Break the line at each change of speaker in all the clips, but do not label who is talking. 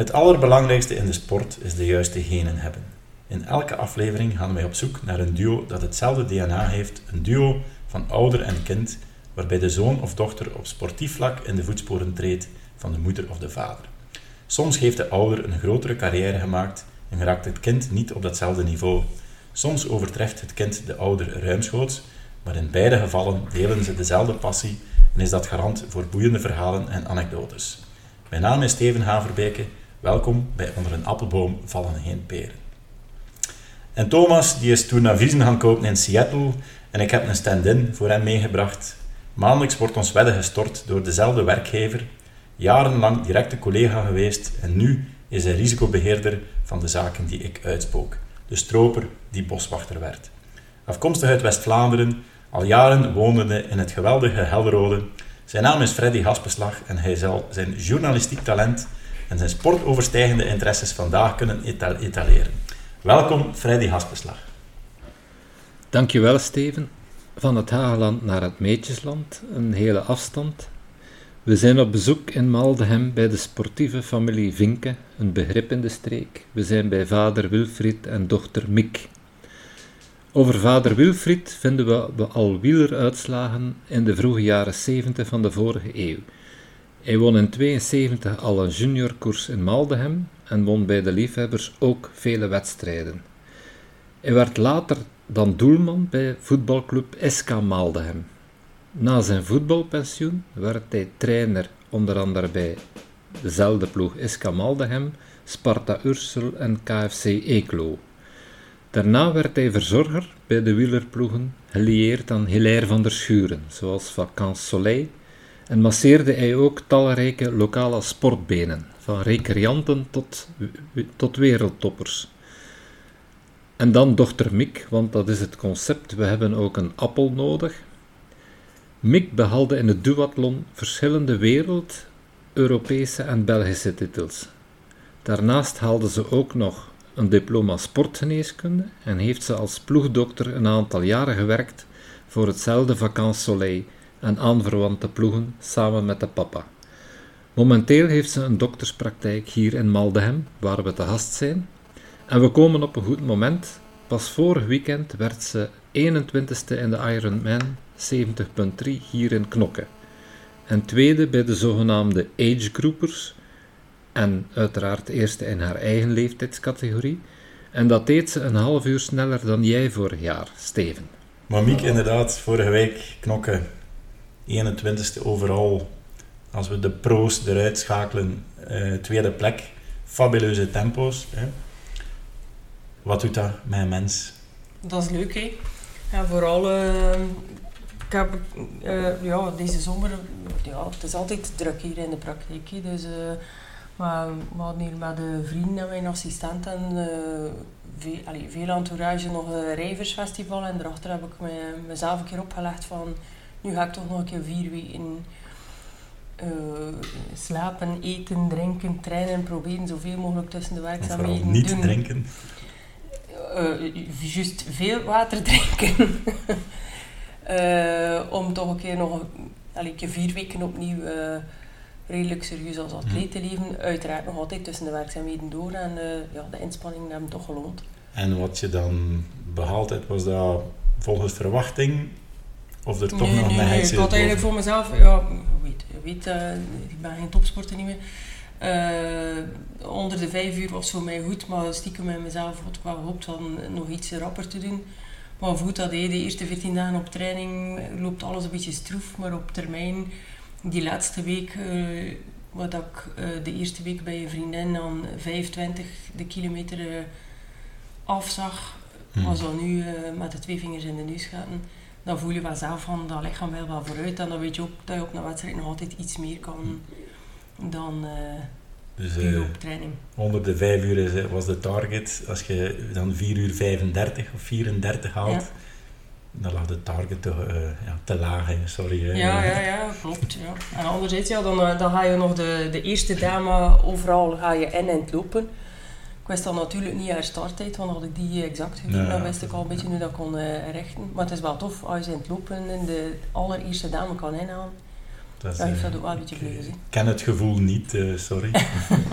Het allerbelangrijkste in de sport is de juiste genen hebben. In elke aflevering gaan wij op zoek naar een duo dat hetzelfde DNA heeft, een duo van ouder en kind, waarbij de zoon of dochter op sportief vlak in de voetsporen treedt van de moeder of de vader. Soms heeft de ouder een grotere carrière gemaakt en geraakt het kind niet op datzelfde niveau. Soms overtreft het kind de ouder ruimschoots, maar in beide gevallen delen ze dezelfde passie en is dat garant voor boeiende verhalen en anekdotes. Mijn naam is Steven Haverbeke. Welkom bij Onder een appelboom vallen geen peren. En Thomas die is toen naar viezen gaan kopen in Seattle en ik heb een stand-in voor hem meegebracht. Maandelijks wordt ons wedden gestort door dezelfde werkgever, jarenlang directe collega geweest en nu is hij risicobeheerder van de zaken die ik uitspook. De stroper die boswachter werd. Afkomstig uit West-Vlaanderen, al jaren wonende in het geweldige Helderode. Zijn naam is Freddy Haspeslag en hij zal zijn journalistiek talent en zijn sportoverstijgende interesses vandaag kunnen etaleren. Welkom, Freddy Haspeslag.
Dankjewel, Steven. Van het Hageland naar het Meetjesland, een hele afstand. We zijn op bezoek in Maldenhem bij de sportieve familie Vinke, een begrip in de streek. We zijn bij vader Wilfried en dochter Miek. Over vader Wilfried vinden we al wieleruitslagen in de vroege jaren 70 van de vorige eeuw. Hij won in 72 al een juniorkoers in Maldenhem en won bij de liefhebbers ook vele wedstrijden. Hij werd later dan doelman bij voetbalclub SK Maldenhem. Na zijn voetbalpensioen werd hij trainer onder andere bij dezelfde ploeg SK Maldenhem, Sparta Ursel en KFC Eeklo. Daarna werd hij verzorger bij de wielerploegen, gelieerd aan Hilaire van der Schuren, zoals Vacances Soleil, en masseerde hij ook talrijke lokale sportbenen, van recreanten tot, tot wereldtoppers. En dan dochter Mick, want dat is het concept, we hebben ook een appel nodig. Mick behaalde in het duathlon verschillende wereld, Europese en Belgische titels. Daarnaast haalde ze ook nog een diploma sportgeneeskunde en heeft ze als ploegdokter een aantal jaren gewerkt voor hetzelfde Vacances Soleil en aanverwante ploegen samen met de papa. Momenteel heeft ze een dokterspraktijk hier in Maldenhem, waar we te gast zijn. En we komen op een goed moment. Pas vorig weekend werd ze 21ste in de Ironman 70.3 hier in Knokke. En tweede bij de zogenaamde age groupers. En uiteraard eerste in haar eigen leeftijdscategorie. En dat deed ze een half uur sneller dan jij vorig jaar, Steven.
Mamiek, inderdaad, vorige week knokken 21ste overal. Als we de pro's eruit schakelen, uh, tweede plek. Fabuleuze tempo's. Hè. Wat doet dat met een mens?
Dat is leuk, hè. Ja, vooral... Uh, ik heb uh, ja, deze zomer... Ja, het is altijd druk hier in de praktijk. Dus, maar we hadden hier met de vrienden en mijn assistenten veel, allee, veel entourage nog een rijversfestival. En daarachter heb ik me, mezelf een keer opgelegd van nu ga ik toch nog een keer vier weken uh, slapen, eten, drinken, trainen, proberen zoveel mogelijk tussen de werkzaamheden
te niet doen. drinken?
Uh, juist veel water drinken. uh, om toch een keer nog een keer vier weken opnieuw redelijk serieus als atleet te leven. Uiteraard nog altijd tussen de werkzaamheden door en ja, de inspanningen hebben toch geloond.
En wat je dan behaald hebt, was dat volgens verwachting of er toch
nee,
nog
nee,
een
nee, ik had eigenlijk voor mezelf, ja, weet, weet uh, ik ben geen topsporter niet meer. Uh, onder de vijf uur was voor mij goed, maar stiekem met mezelf had ik wel gehoopt van nog iets rapper te doen. Maar goed, dat de eerste 14 dagen op training loopt alles een beetje stroef, maar op termijn, die laatste week, uh, wat ik de eerste week bij je vriendin aan 25 de kilometer afzag, hmm. was dan nu met de twee vingers in de neus gaan dan voel je wel zelf van dat lichaam wel wel vooruit. En dan weet je ook dat je op een wedstrijd nog altijd iets meer kan dan uh, dus, uh, op training.
Onder de 5 uur was de target. Als je dan 4 uur 35 of 34 haalt, dan lag de target te, uh, ja, te laag. Sorry. Hè.
Ja, ja, ja, klopt. Ja. En anderzijds, ja, dan, dan ga je nog de, de eerste dame overal ga je in en lopen wist dan natuurlijk niet haar starttijd, want had ik die exact gegeven, dan wist ik al een beetje hoe dat kon uh, richten. Maar het is wel tof als je in het lopen in de allereerste dame kan inhalen. Dat is, ja, ik vind het ook wel een beetje gezien. Ik
ken het gevoel niet, uh, sorry.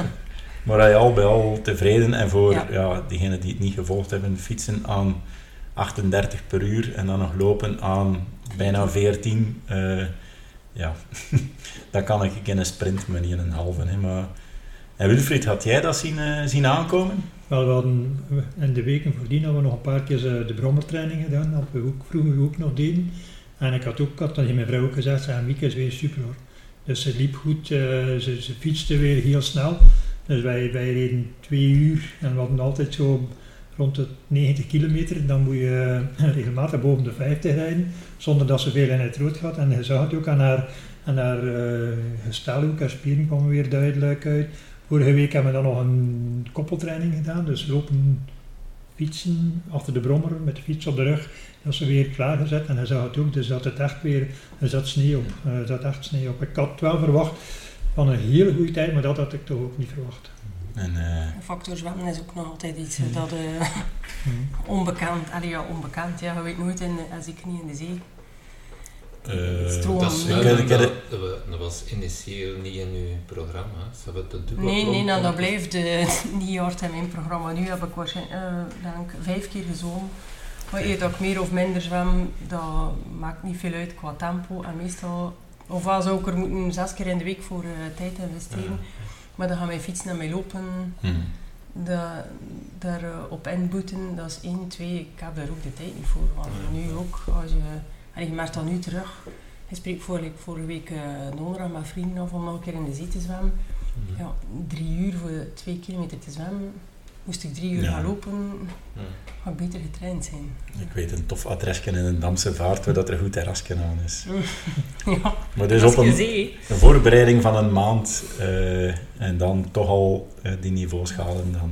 maar je al bij al tevreden en voor
Ja.
ja. diegenen die het niet gevolgd hebben, fietsen aan 38 per uur en dan nog lopen aan bijna 14. eh, ja, dat kan ik in een sprint, maar niet in een halve. Hè. Maar... En Wilfried, had jij dat zien, eh, zien aankomen?
Wel, we hadden in de weken voordien hadden we nog een paar keer eh, de brommertraining gedaan, dat we ook, vroeger ook nog deden. En ik had ook, had tegen mijn vrouw ook gezegd, Mieke is weer super hoor. Dus ze liep goed, eh, ze, ze fietste weer heel snel. Dus wij, wij reden twee uur en we hadden altijd zo rond de 90 kilometer. Dan moet je regelmatig boven de 50 rijden, zonder dat ze veel in het rood gaat. En je zag het ook aan haar, aan haar eh, gestel, ook haar spieren kwamen weer duidelijk uit. Vorige week hebben we dan nog een koppeltraining gedaan, dus lopen, fietsen achter de brommer met de fiets op de rug. Dat is weer klaargezet en hij zag het ook, dus dat het echt weer, er zat sneeuw op. Er zat echt sneeuw op. Ik had het wel verwacht van een hele goede tijd, maar dat had ik toch ook niet verwacht.
En, eh,
De factor zwemmen is ook nog altijd iets
Hmm.
dat eh, onbekend, allee, ja, onbekend, ja, je weet nooit, in, de- als ik niet in de zee.
Eh,
Stroom.
Dat, is wel- was initieel niet in uw programma. Ze hebben het dubbel
Nee, nee, nou, dat blijft eh, niet hard in mijn programma. Nu heb ik waarschijnlijk, eh, denk, vijf keer gezwommen. Maar eer dat ik meer of minder zwem, dat maakt niet veel uit qua tempo. En meestal, ofwel zou ik er moeten zes keer in de week voor eh, tijd investeren. Maar dan gaan mijn fietsen en mijn lopen
hm.
da- daar op inboeten. Dat is één, twee, ik heb daar ook de tijd niet voor. Want nu ook, als je, en je merkt dat nu terug. Ik spreek vorige, vorige week eh donderdag met vrienden af om nog een keer in de zee te zwemmen.
Mhm.
Ja, drie uur voor twee kilometer te zwemmen. Moest ik drie uur
Ja.
gaan lopen,
Ja.
ik beter getraind zijn.
Ik weet een tof adresje in een Damse vaart waar dat er goed terrasje aan is.
ja,
Maar dus op een, een voorbereiding van een maand eh, en dan toch al eh, die niveaus halen, dan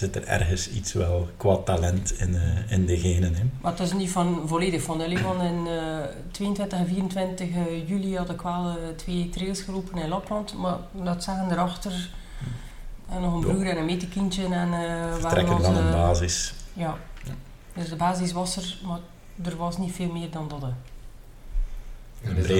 zit er ergens iets wel qua talent in, eh, in de genen. Hè.
Maar het is niet van volledig van de Want in eh 22 en 24 juli had ik wel eh, twee trails gelopen in Lapland. Maar dat zeggen erachter. En nog een broer en een metekindje. En, eh waren
Vertrekken van
onze-
een basis.
Ja.
Ja.
Dus de basis was er, maar er was niet veel meer dan dat. hè.
En is dat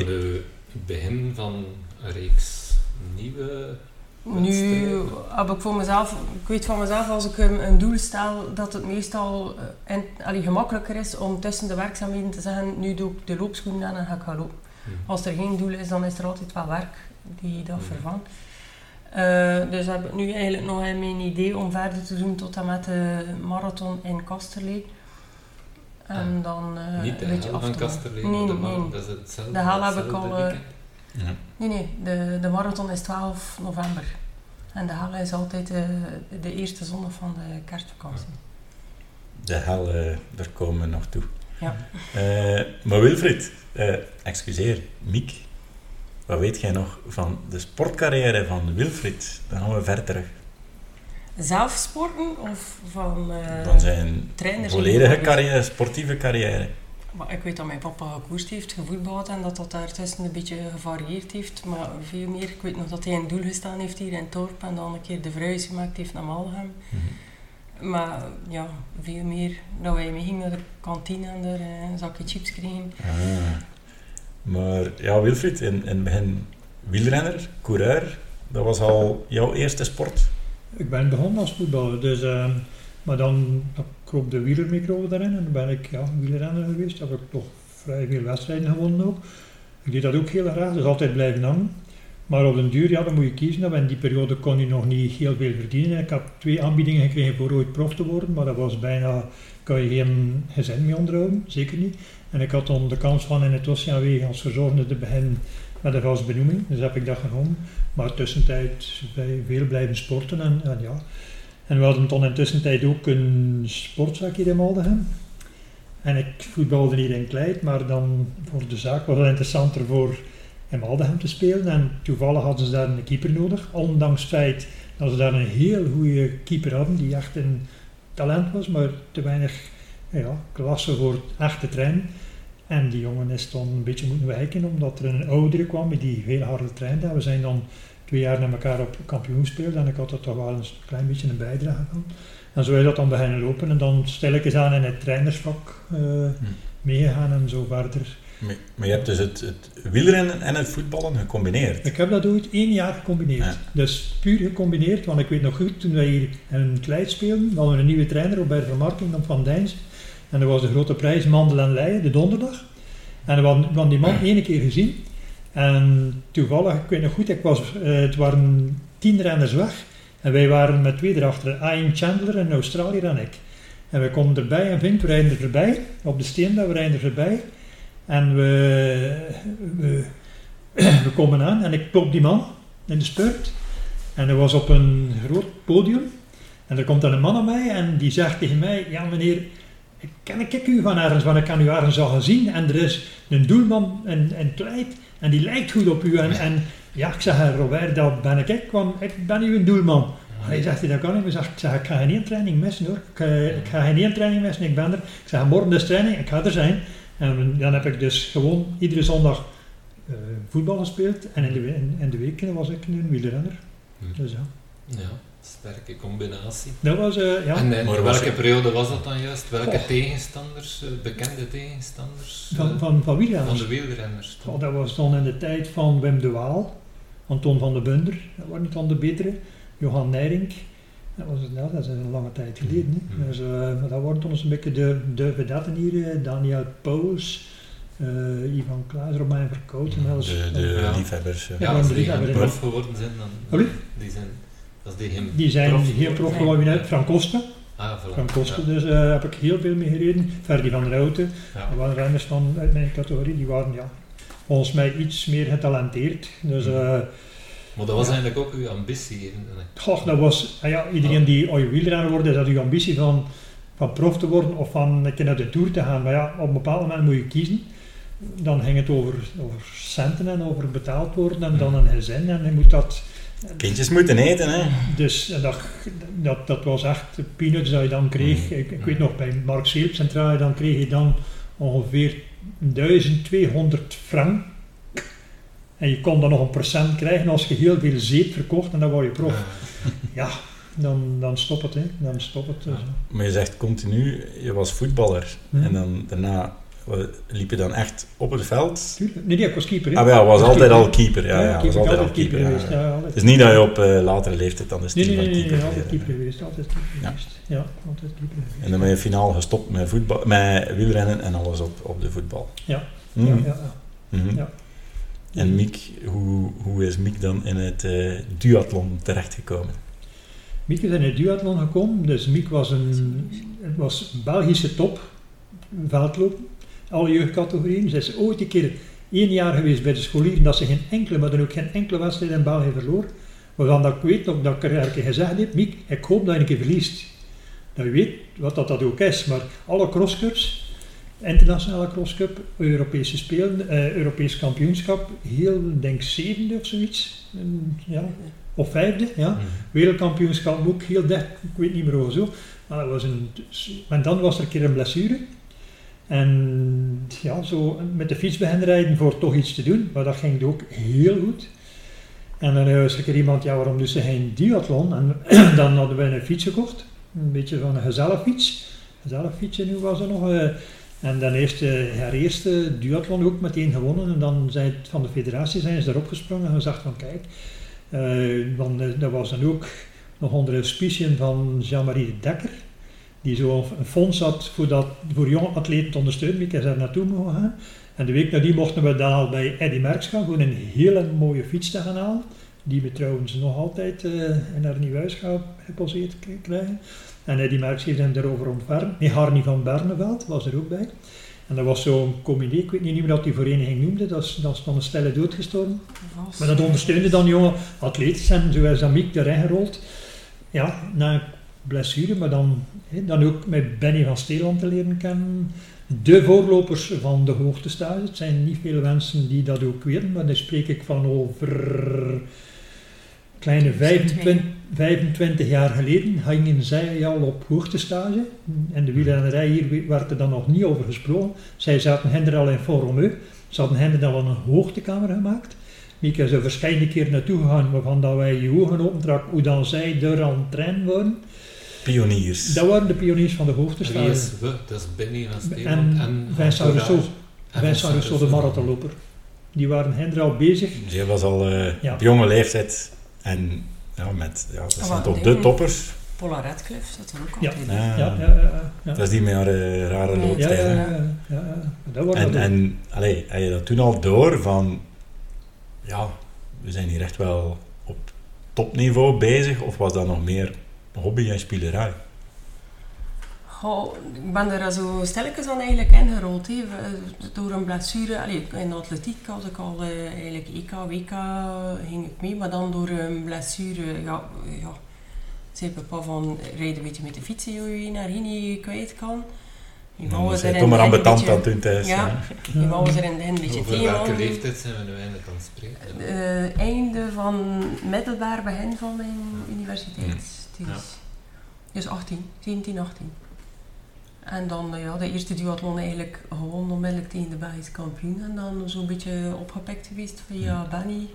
het begin van een reeks nieuwe
Nu heb ik voor mezelf, ik weet van mezelf als ik een, een doel stel, dat het meestal eh, en, allee, gemakkelijker is om tussen de werkzaamheden te zeggen, nu doe ik de loopschoenen aan en ga ik gaan lopen. Als er geen doel is, dan is er altijd wel werk die dat vervangt. Eh, dus heb ik nu eigenlijk nog in mijn idee om verder te doen tot en met de marathon in Kasterlee. En
Ah,
dan eh,
Niet de
een beetje af te
Kasterlee,
Nee,
dat is hetzelfde.
De hel heb ik al.
Ja.
Nee, nee, de, de marathon is 12 november. En de hal is altijd eh, de eerste zondag van de kerstvakantie.
De hel, daar komen we nog toe.
Ja.
Eh, maar Wilfried, eh, excuseer, Miek, wat weet jij nog van de sportcarrière van Wilfried? Dan gaan we ver terug.
Zelf sporten of van eh
Van zijn
trainers?
volledige carrière, sportieve carrière.
Maar ik weet dat mijn papa gekoerst heeft, gevoetbald en dat dat daartussen een beetje gevarieerd heeft. Maar veel meer, ik weet nog dat hij een doel gestaan heeft hier in Torp en dan een keer de verhuis gemaakt heeft naar Malgem. Maar ja, veel meer dat wij mee gingen naar de kantine en er eh, een zakje chips kregen.
Ah. Maar ja, Wilfried, in, in het begin wielrenner, coureur, dat was al jouw eerste sport.
Ik ben begonnen als voetballer, dus, ehm, maar dan dan kroop de wielermicro daarin en dan ben ik ja, wielrenner geweest. Heb ik toch vrij veel wedstrijden gewonnen ook. Ik deed dat ook heel graag, dus altijd blijven hangen. Maar op den duur, ja, dan moet je kiezen. In die periode kon je nog niet heel veel verdienen. Ik heb twee aanbiedingen gekregen voor ooit prof te worden, maar dat was bijna, kan je geen gezin mee onderhouden, zeker niet. En ik had dan de kans van in het Oceaanwegen als verzorgende te beginnen met een vast benoeming, dus heb ik dat genomen. Maar tussentijd bij veel blijven sporten en, en ja. En we hadden toen in tussentijd ook een sportzak hier in Maldegem. En ik voetbalde hier in Kleid, maar dan voor de zaak was het interessanter voor in Maldegem te spelen. En toevallig hadden ze daar een keeper nodig, ondanks het feit dat ze daar een heel goede keeper hadden, die echt een talent was, maar te weinig ja, klasse voor echte trainen. En die jongen is dan een beetje moeten wijken, omdat er een oudere kwam die heel harde trainde. We zijn dan twee jaar naar elkaar op kampioen gespeeld en ik had er toch wel een klein beetje een bijdrage van. En zo is dat dan beginnen lopen en dan stilletjes aan in het trainersvak eh, meegegaan en zo verder
Maar, je hebt dus het, het wielrennen en het voetballen gecombineerd.
Ik heb dat ooit één jaar gecombineerd.
Ja.
Dus puur gecombineerd, want ik weet nog goed, toen wij hier in Kleid speelden, hadden we een nieuwe trainer, Robert van Marking dan van Dijns. En dat was de grote prijs Mandel en Leien, de donderdag. En we hadden, we hadden die man één keer gezien. En toevallig, ik weet nog goed, ik was, eh, het waren tien renners weg. En wij waren met twee erachter, Ian Chandler, een Australiër en ik. En we konden erbij en Vink, we rijden er voorbij, op de steen daar, we rijden er voorbij. En we, we, we komen aan en ik klop die man in de spurt. En hij was op een groot podium. En er komt dan een man aan mij en die zegt tegen mij, ja meneer, ken ik u van ergens, want ik kan u ergens al gezien. En er is een doelman in, in Kleid en die lijkt goed op u. En, en ja, ik zeg, Robert, dat ben ik, ik, want ik ben uw doelman. Hij zegt, dat kan niet. Ik zeg, ik zeg, ik ga geen één training missen hoor. Ik, eh, ik ga geen training missen, ik ben er. Ik zeg, morgen is training, ik ga er zijn. En dan heb ik dus gewoon iedere zondag eh, voetbal gespeeld. En in de, we- in, in de weken was ik een wielrenner.
Hm.
Dus ja.
Ja, sterke combinatie.
Dat was, eh, ja.
En in
Maar
welke periode was dat dan juist? Welke tegenstanders, eh, bekende tegenstanders eh,
Van, van, van
van
wielrenners.
de wielrenners?
Goh, dat was dan in de tijd van Wim de Waal, Anton van de Bunder, dat waren niet dan de betere, Johan Nijrink. Dat, was, ja, dat is een lange tijd geleden.
Mhm.
Dus, eh, maar dat waren toen eens een beetje de, de vedetten hier, eh, Daniel Pauws, eh, Ivan Klaas, Romain Verkoot. en is-
De, de
Ja.
liefhebbers. ja.
Als
die
prof geworden zijn, dan...
Allee?
Die zijn... Die geen
Die zijn
prof
heel prof geworden uit Frank Kosten.
Ah, voilà.
Frank Kosten,
Ja.
dus eh, heb ik heel veel mee gereden. Ferdi van der Houten,
Ja.
dat waren renners van, uit mijn categorie, die waren ja, volgens mij iets meer getalenteerd. Dus,
Mhm.
eh,
Maar dat was
Ja.
eigenlijk ook uw ambitie.
Goh, dat was, ah ja, iedereen die ooit wielrenner wordt, is dat uw ambitie van, van prof te worden of van een keer naar de Tour te gaan. Maar ja, op een bepaald moment moet je kiezen. Dan ging het over, over centen en over betaald worden en dan een gezin en je moet dat...
Kindjes moeten eten, hè.
Dus dat, dat, dat was echt peanuts dat je dan kreeg.
Mhm.
Ik, ik weet nog, bij Mark Seelp Centraal, dan kreeg je dan ongeveer 1200 frank. En je kon dan nog een procent krijgen als je heel veel zeep verkocht en dan word je prof.
Ja.
Dan, dan stop het, hè. Dan stop het. dus.
Maar je zegt continu, je was voetballer.
Mhm.
En dan daarna eh, liep je dan echt op het veld.
Nee, nee, ik was keeper.
Ah, ja, was
Was
altijd
keeper.
al keeper. Ja, ja, was
keeper,
altijd al keeper. ja,
geweest.
ja.
Ja, altijd.
Het is niet dat je op eh, latere leeftijd dan de
Nee, nee, nee, nee,
keeper
nee, altijd keeper geweest. Altijd keeper
Ja.
geweest. Ja, altijd keeper geweest.
En dan ben je finaal gestopt met, voetbal, met wielrennen en alles op, op de voetbal.
Ja.
Mhm.
Ja, ja, ja.
Mhm.
Ja.
En Miek, hoe, hoe is Miek dan in het eh, duathlon terechtgekomen?
Miek is in het duathlon gekomen. Dus Miek was een het was Belgische top veldlopen. Alle jeugdcategorieën. Ze is ooit een keer één jaar geweest bij de scholieren dat ze geen enkele, maar dan ook geen enkele wedstrijd in België verloor. Waarvan dat ik weet nog dat ik er een keer gezegd heb, Miek, ik hoop dat je een keer verliest. Dat je weet wat dat, dat ook is, maar alle crosscups, internationale crosscup, Europese Spelen, eh, Europees kampioenschap, heel, ik denk zevende of zoiets. En, ja, of vijfde, ja.
Mhm.
Wereldkampioenschap ook heel dicht, ik weet niet meer hoe zo. Maar, dat was een, en dan was er een keer een blessure. En ja, zo met de fiets beginnen rijden voor toch iets te doen. Maar dat ging ook heel goed. En dan was er iemand, ja waarom doet ze geen duathlon? En dan hadden we een fiets gekocht. Een beetje van een gezelligfiets. Gezelligfietsje nu was er nog. eh, en dan eerst eh, haar eerste duathlon ook meteen gewonnen. En dan zijn van de federatie zijn erop gesprongen en gezegd van kijk, eh, want eh, dat was dan ook nog onder auspiciën van Jean-Marie de Dekker, die zo een fonds had voor, dat, voor jonge atleten te ondersteunen. Ik is daar naartoe mogen gaan. En de week nadien mochten we dan al bij Eddy Merckx gaan, voor een hele mooie fiets te gaan halen. Die we trouwens nog altijd eh, in haar nieuw huis gaan geposeerd krijgen. En Eddy Merckx heeft hem daarover ontfermd. Nee, Harnie van Berneveld was er ook bij. En dat was zo'n comité, ik weet niet meer wat die vereniging noemde, dat is, dat is een stelle doodgestorven. Maar dat ondersteunde dan jonge atleten en zo is dan Miek erin gerold. Ja, na een blessure, maar dan, dan ook met Benny van Steeland te leren kennen. De voorlopers van de hoogtestage. Het zijn niet veel mensen die dat ook weten, maar dan spreek ik van over kleine 25, 25 jaar geleden gingen zij al op hoogtestage. En de wielrennerij hier werd er dan nog niet over gesproken. Zij zaten hen er al in Foromeu. Ze hadden hen er wel een hoogtekamer gemaakt. Mieke is er verschillende keer naartoe gegaan, waarvan dat wij je ogen opentrak hoe dan zij er aan het trainen waren.
Pioniers.
Dat waren de pioniers van de
Wie
hoogtestage.
is we? Dat is Benny van
En
Steeland en,
Vincent
Entourage.
Rousseau. Vincent Rousseau, de marathonloper. Die waren hen al bezig.
Zij was al eh,
Ja.
op jonge leeftijd en ja, met, ja, dat zijn
wat
toch de toppers.
Paula Radcliffe zat er ook
Ja.
altijd in.
Ja.
Ja, ja, ja. ja.
Dat is die met haar eh, rare
Ja,
Ja, ja, ja, ja, ja. Dat
En, en allee, had je dat toen al door van, ja, we zijn hier echt wel op topniveau bezig, of was dat nog meer hobby en spielerij?
Goh, ik ben er zo stilletjes aan eigenlijk ingerold. Hè. We- Door een blessure. Allee, in de atletiek had ik al eh, eigenlijk EK, WK ging ik mee. Maar dan door een blessure, ja, ja zei papa van, rijd een beetje met de fiets, hoe je naar hier niet kwijt kan. Je
was
er
toch maar
het
ambetant
een
aan
beetje-
toen thuis.
Ja.
hè.
Je wou er in het een beetje
Over
tegen
welke leeftijd zijn we nu eindelijk aan het spreken?
Eh, einde van middelbaar begin van mijn universiteit.
Ja.
Dus, dus 18, 17, 18. En dan eh, ja, de eerste duathlon eigenlijk gewoon onmiddellijk tegen de Belgische kampioen. En dan zo'n beetje opgepikt geweest via
Ja.
Benny.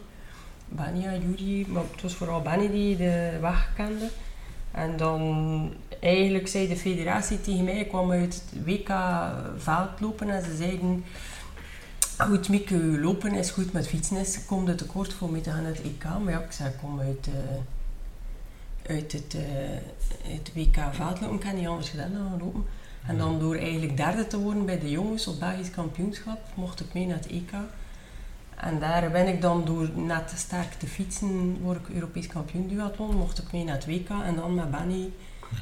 Benny en Juri, maar het was vooral Benny die de weg kende. En dan eigenlijk zei de federatie tegen mij, ik kwam uit het WK veldlopen en ze zeiden Goed, Mieke, lopen is goed, met fietsen is, komt het tekort voor mee te gaan naar het EK. Maar ja, ik zei, kom uit, eh, uit het, eh, het WK vaatlopen, ik kan niet anders gedaan dan lopen. En dan door eigenlijk derde te worden bij de jongens op Belgisch kampioenschap, mocht ik mee naar het EK. En daar ben ik dan door net sterk te fietsen, word ik Europees kampioen duathlon, mocht ik mee naar het WK. En dan met Benny,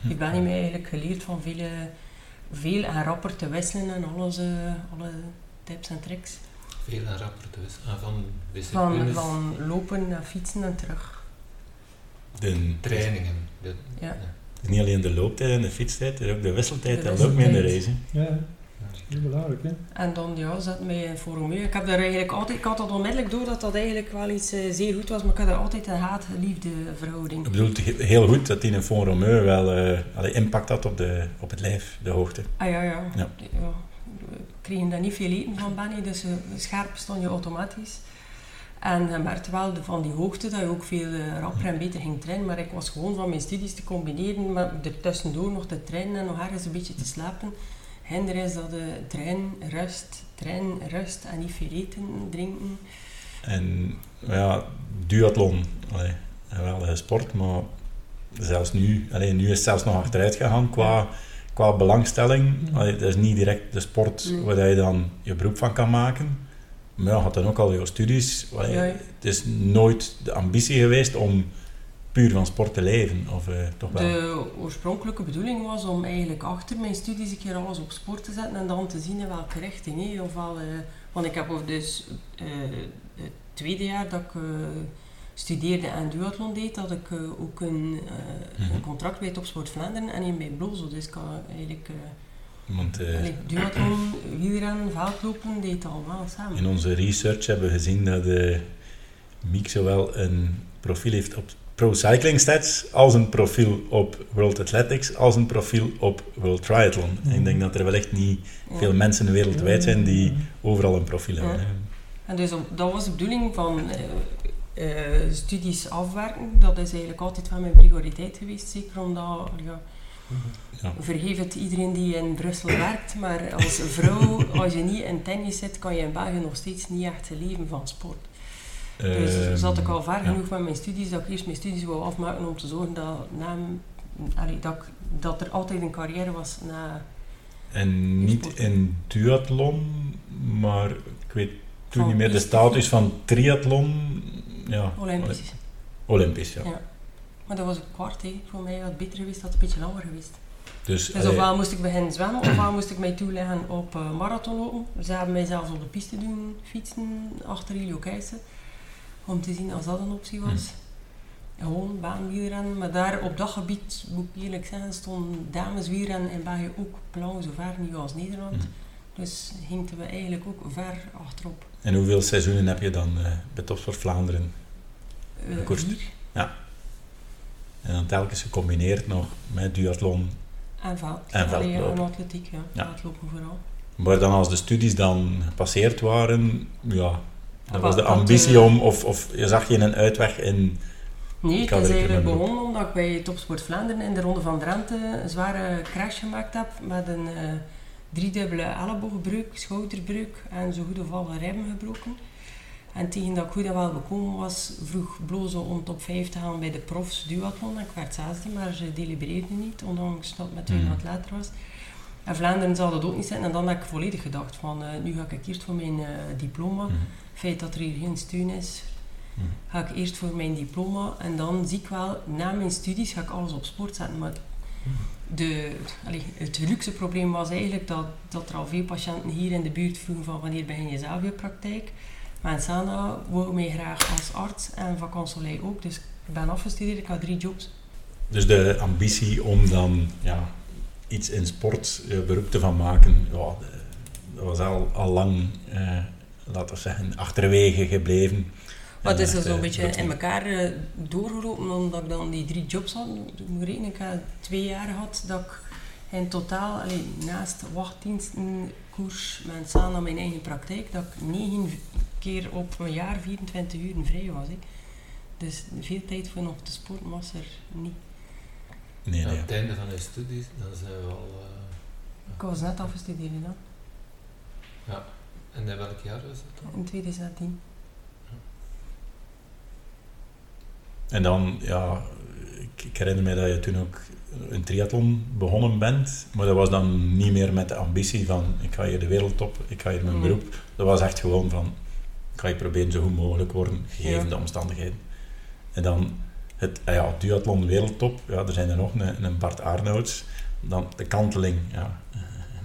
ik Benny mij eigenlijk geleerd van vele, veel en rapper te wisselen en alles, eh, alle tips en tricks.
Veel en rapper dus. Ah, van disciplines,
van lopen naar fietsen en terug.
De,
trainingen. De-
Ja.
Het is niet alleen de looptijd en de fietstijd, er is ook de wisseltijd, is ook mee in de race. hè.
Ja, dat is heel belangrijk. Hè.
En dan ja, zat mij in Formule. Ik heb daar eigenlijk altijd, ik had dat onmiddellijk door dat dat eigenlijk wel iets eh, zeer goed was, maar ik had er altijd een haat-liefde verhouding.
Ik bedoel, heel goed dat die in Romeu wel eh, allee, impact had op, de, op het lijf, de hoogte.
Ah ja, ja.
Ja.
ja. We kregen daar niet veel eten van Benny, dus eh, scherp stond je automatisch. En je merkte wel de- van die hoogte dat je ook veel eh, rapper en beter ging trainen. Maar ik was gewoon van mijn studies te combineren, maar er tussendoor nog te trainen en nog ergens een beetje te slapen. Hinder is dat de train, rust, train, rust en niet veel eten, drinken.
En ja, duathlon, allee, een geweldige sport, maar zelfs nu, allee, nu is het zelfs nog achteruit gegaan qua, qua belangstelling. Allee, dat is niet direct de sport
Nee.
waar je dan je beroep van kan maken. Maar ja, had dan ook al je studies. Allee,
Ja.
Het is nooit de ambitie geweest om puur van sport te leven, of eh, toch wel?
De oorspronkelijke bedoeling was om eigenlijk achter mijn studies een keer alles op sport te zetten en dan te zien in welke richting. Ofwel, eh, want ik heb ook dus eh, het tweede jaar dat ik studeerde en duathlon deed, dat ik ook een, eh,
Mhm.
een contract bij Topsport Vlaanderen en een bij Blozo. Dus ik kan eigenlijk
Want eh,
allee, duathlon, wielrennen, veldlopen, deed allemaal samen.
in onze research hebben we gezien dat de Miek zowel een profiel heeft op Pro Cycling Stats, als een profiel op World Athletics, als een profiel op World Triathlon. En ik denk dat er wel echt niet
Ja.
veel mensen wereldwijd zijn die overal een profiel hebben. hè.
En dus op- dat was de bedoeling van eh, studies afwerken. Dat is eigenlijk altijd wel mijn prioriteit geweest. Zeker omdat, ja,
Ja.
vergeef het iedereen die in Brussel werkt, maar als vrouw, als je niet in tennis zit, kan je in België nog steeds niet echt leven van sport. Dus
Ehm,
zat ik al ver
ja.
genoeg met mijn studies, dat ik eerst mijn studies wou afmaken om te zorgen dat, na, allee, dat, ik- dat er altijd een carrière was na
En niet in duathlon, maar ik weet toen
Van
niet meer de status van triathlon. Ja,
Olympisch.
Olympisch, ja.
Ja. Maar dat was een kwart, hè. voor mij had het beter geweest, had het een beetje langer geweest.
Dus,
Dus ofwel moest ik beginnen zwemmen, ofwel moest ik mij toeleggen op uh, marathonlopen. Ze hebben mij zelfs op de piste doen fietsen achter Ilio Keijsen. Om te zien als dat een optie was. Gewoon baanwielrennen. Maar daar op dat gebied, moet ik eerlijk zeggen, stond dameswielrennen in België ook blauw zo ver niet als Nederland.
Mhm.
Dus hinkten we eigenlijk ook ver achterop.
En hoeveel seizoenen heb je dan eh, bij Topsport Vlaanderen?
Uh,
Gekoerst. En dan telkens gecombineerd nog met duathlon.
en veld.
En
Allee,
veldlopen.
En atletiek, ja.
Ja.
Veldlopen vooral.
Maar dan als de studies dan gepasseerd waren, ja, dat was de ambitie
eh,
om, of, of je zag je een uitweg in...
Nee, het is eigenlijk
een
begonnen omdat ik bij Topsport Vlaanderen in de Ronde van Drenthe een zware crash gemaakt heb met een, eh, driedubbele elleboogbreuk, schouderbreuk en zo goed of alle ribben gebroken. En tegen dat ik goed en wel bekomen was, vroeg Blozo om top 5 te gaan bij de profs duathlon. Ik werd zesde, maar ze delibereerden niet, ondanks dat het met twee wat later was. En Vlaanderen zal dat ook niet zijn. En dan heb ik volledig gedacht van, eh, nu ga ik eerst voor mijn eh, diploma.
Mhm.
Het feit dat er hier geen steun is,
Mhm.
ga ik eerst voor mijn diploma. En dan zie ik wel, na mijn studies ga ik alles op sport zetten. Maar de, allee, het luxe probleem was eigenlijk dat, dat er al veel patiënten hier in de buurt vroegen van wanneer begin je zelf je praktijk. Maar in Sana wou mij graag als arts en van ook. Dus ik ben afgestudeerd, ik had drie jobs.
Dus de ambitie om dan ja, iets in sport eh, beroep te van maken, ja, dat was al, al lang, eh, laten we zeggen, achterwege gebleven.
Maar het
En
is er zo'n
eh,
beetje in elkaar doorgelopen, omdat ik dan die drie jobs had. Ik moet rekenen, ik heb twee jaar gehad dat ik in totaal, allee, naast wachtdiensten, koers, Sana mijn eigen praktijk, dat ik negen keer op een jaar 24 uur vrij was. Hè. Dus veel tijd voor nog te sporten was er niet.
Nee,
Ja,
nee.
Aan het einde van je studies, dan zijn we al... eh,
Ik was net afgestudeerd hè,
en in welk jaar was dat dan?
in 2013.
En dan, ja, ik, ik herinner me dat je toen ook een triathlon begonnen bent, maar dat was dan niet meer met de ambitie van ik ga hier de wereldtop, ik ga hier mijn beroep. Dat was echt gewoon van ik ga hier proberen zo goed mogelijk worden, gegeven
Ja.
de omstandigheden. En dan het ah ja, duathlon wereldtop, ja, er zijn er nog een, een Bart Arnouds. Dan de kanteling, ja,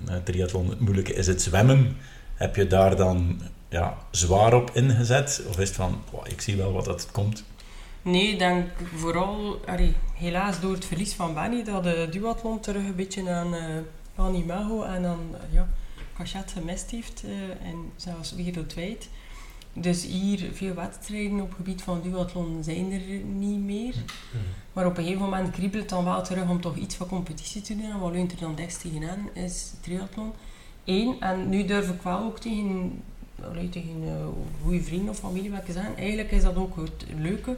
een eh, triathlon, het moeilijke is het zwemmen. Heb je daar dan ja, zwaar op ingezet? Of is het van, "Wow, ik zie wel wat dat komt?
Nee, ik denk vooral, allee, helaas door het verlies van Benny, dat de duathlon terug een beetje aan, aan imago en aan eh, ja, cachet gemist heeft. eh, en zelfs wereldwijd. Dus hier, veel wedstrijden op het gebied van duathlon zijn er niet meer. Maar op een gegeven moment kriebelt het dan wel terug om toch iets van competitie te doen. En wat leunt er dan dichtst tegenaan is triathlon. Eén, en nu durf ik wel ook tegen, tegen eh, goede vrienden of familie wat ik zeggen. Eigenlijk is dat ook het leuke.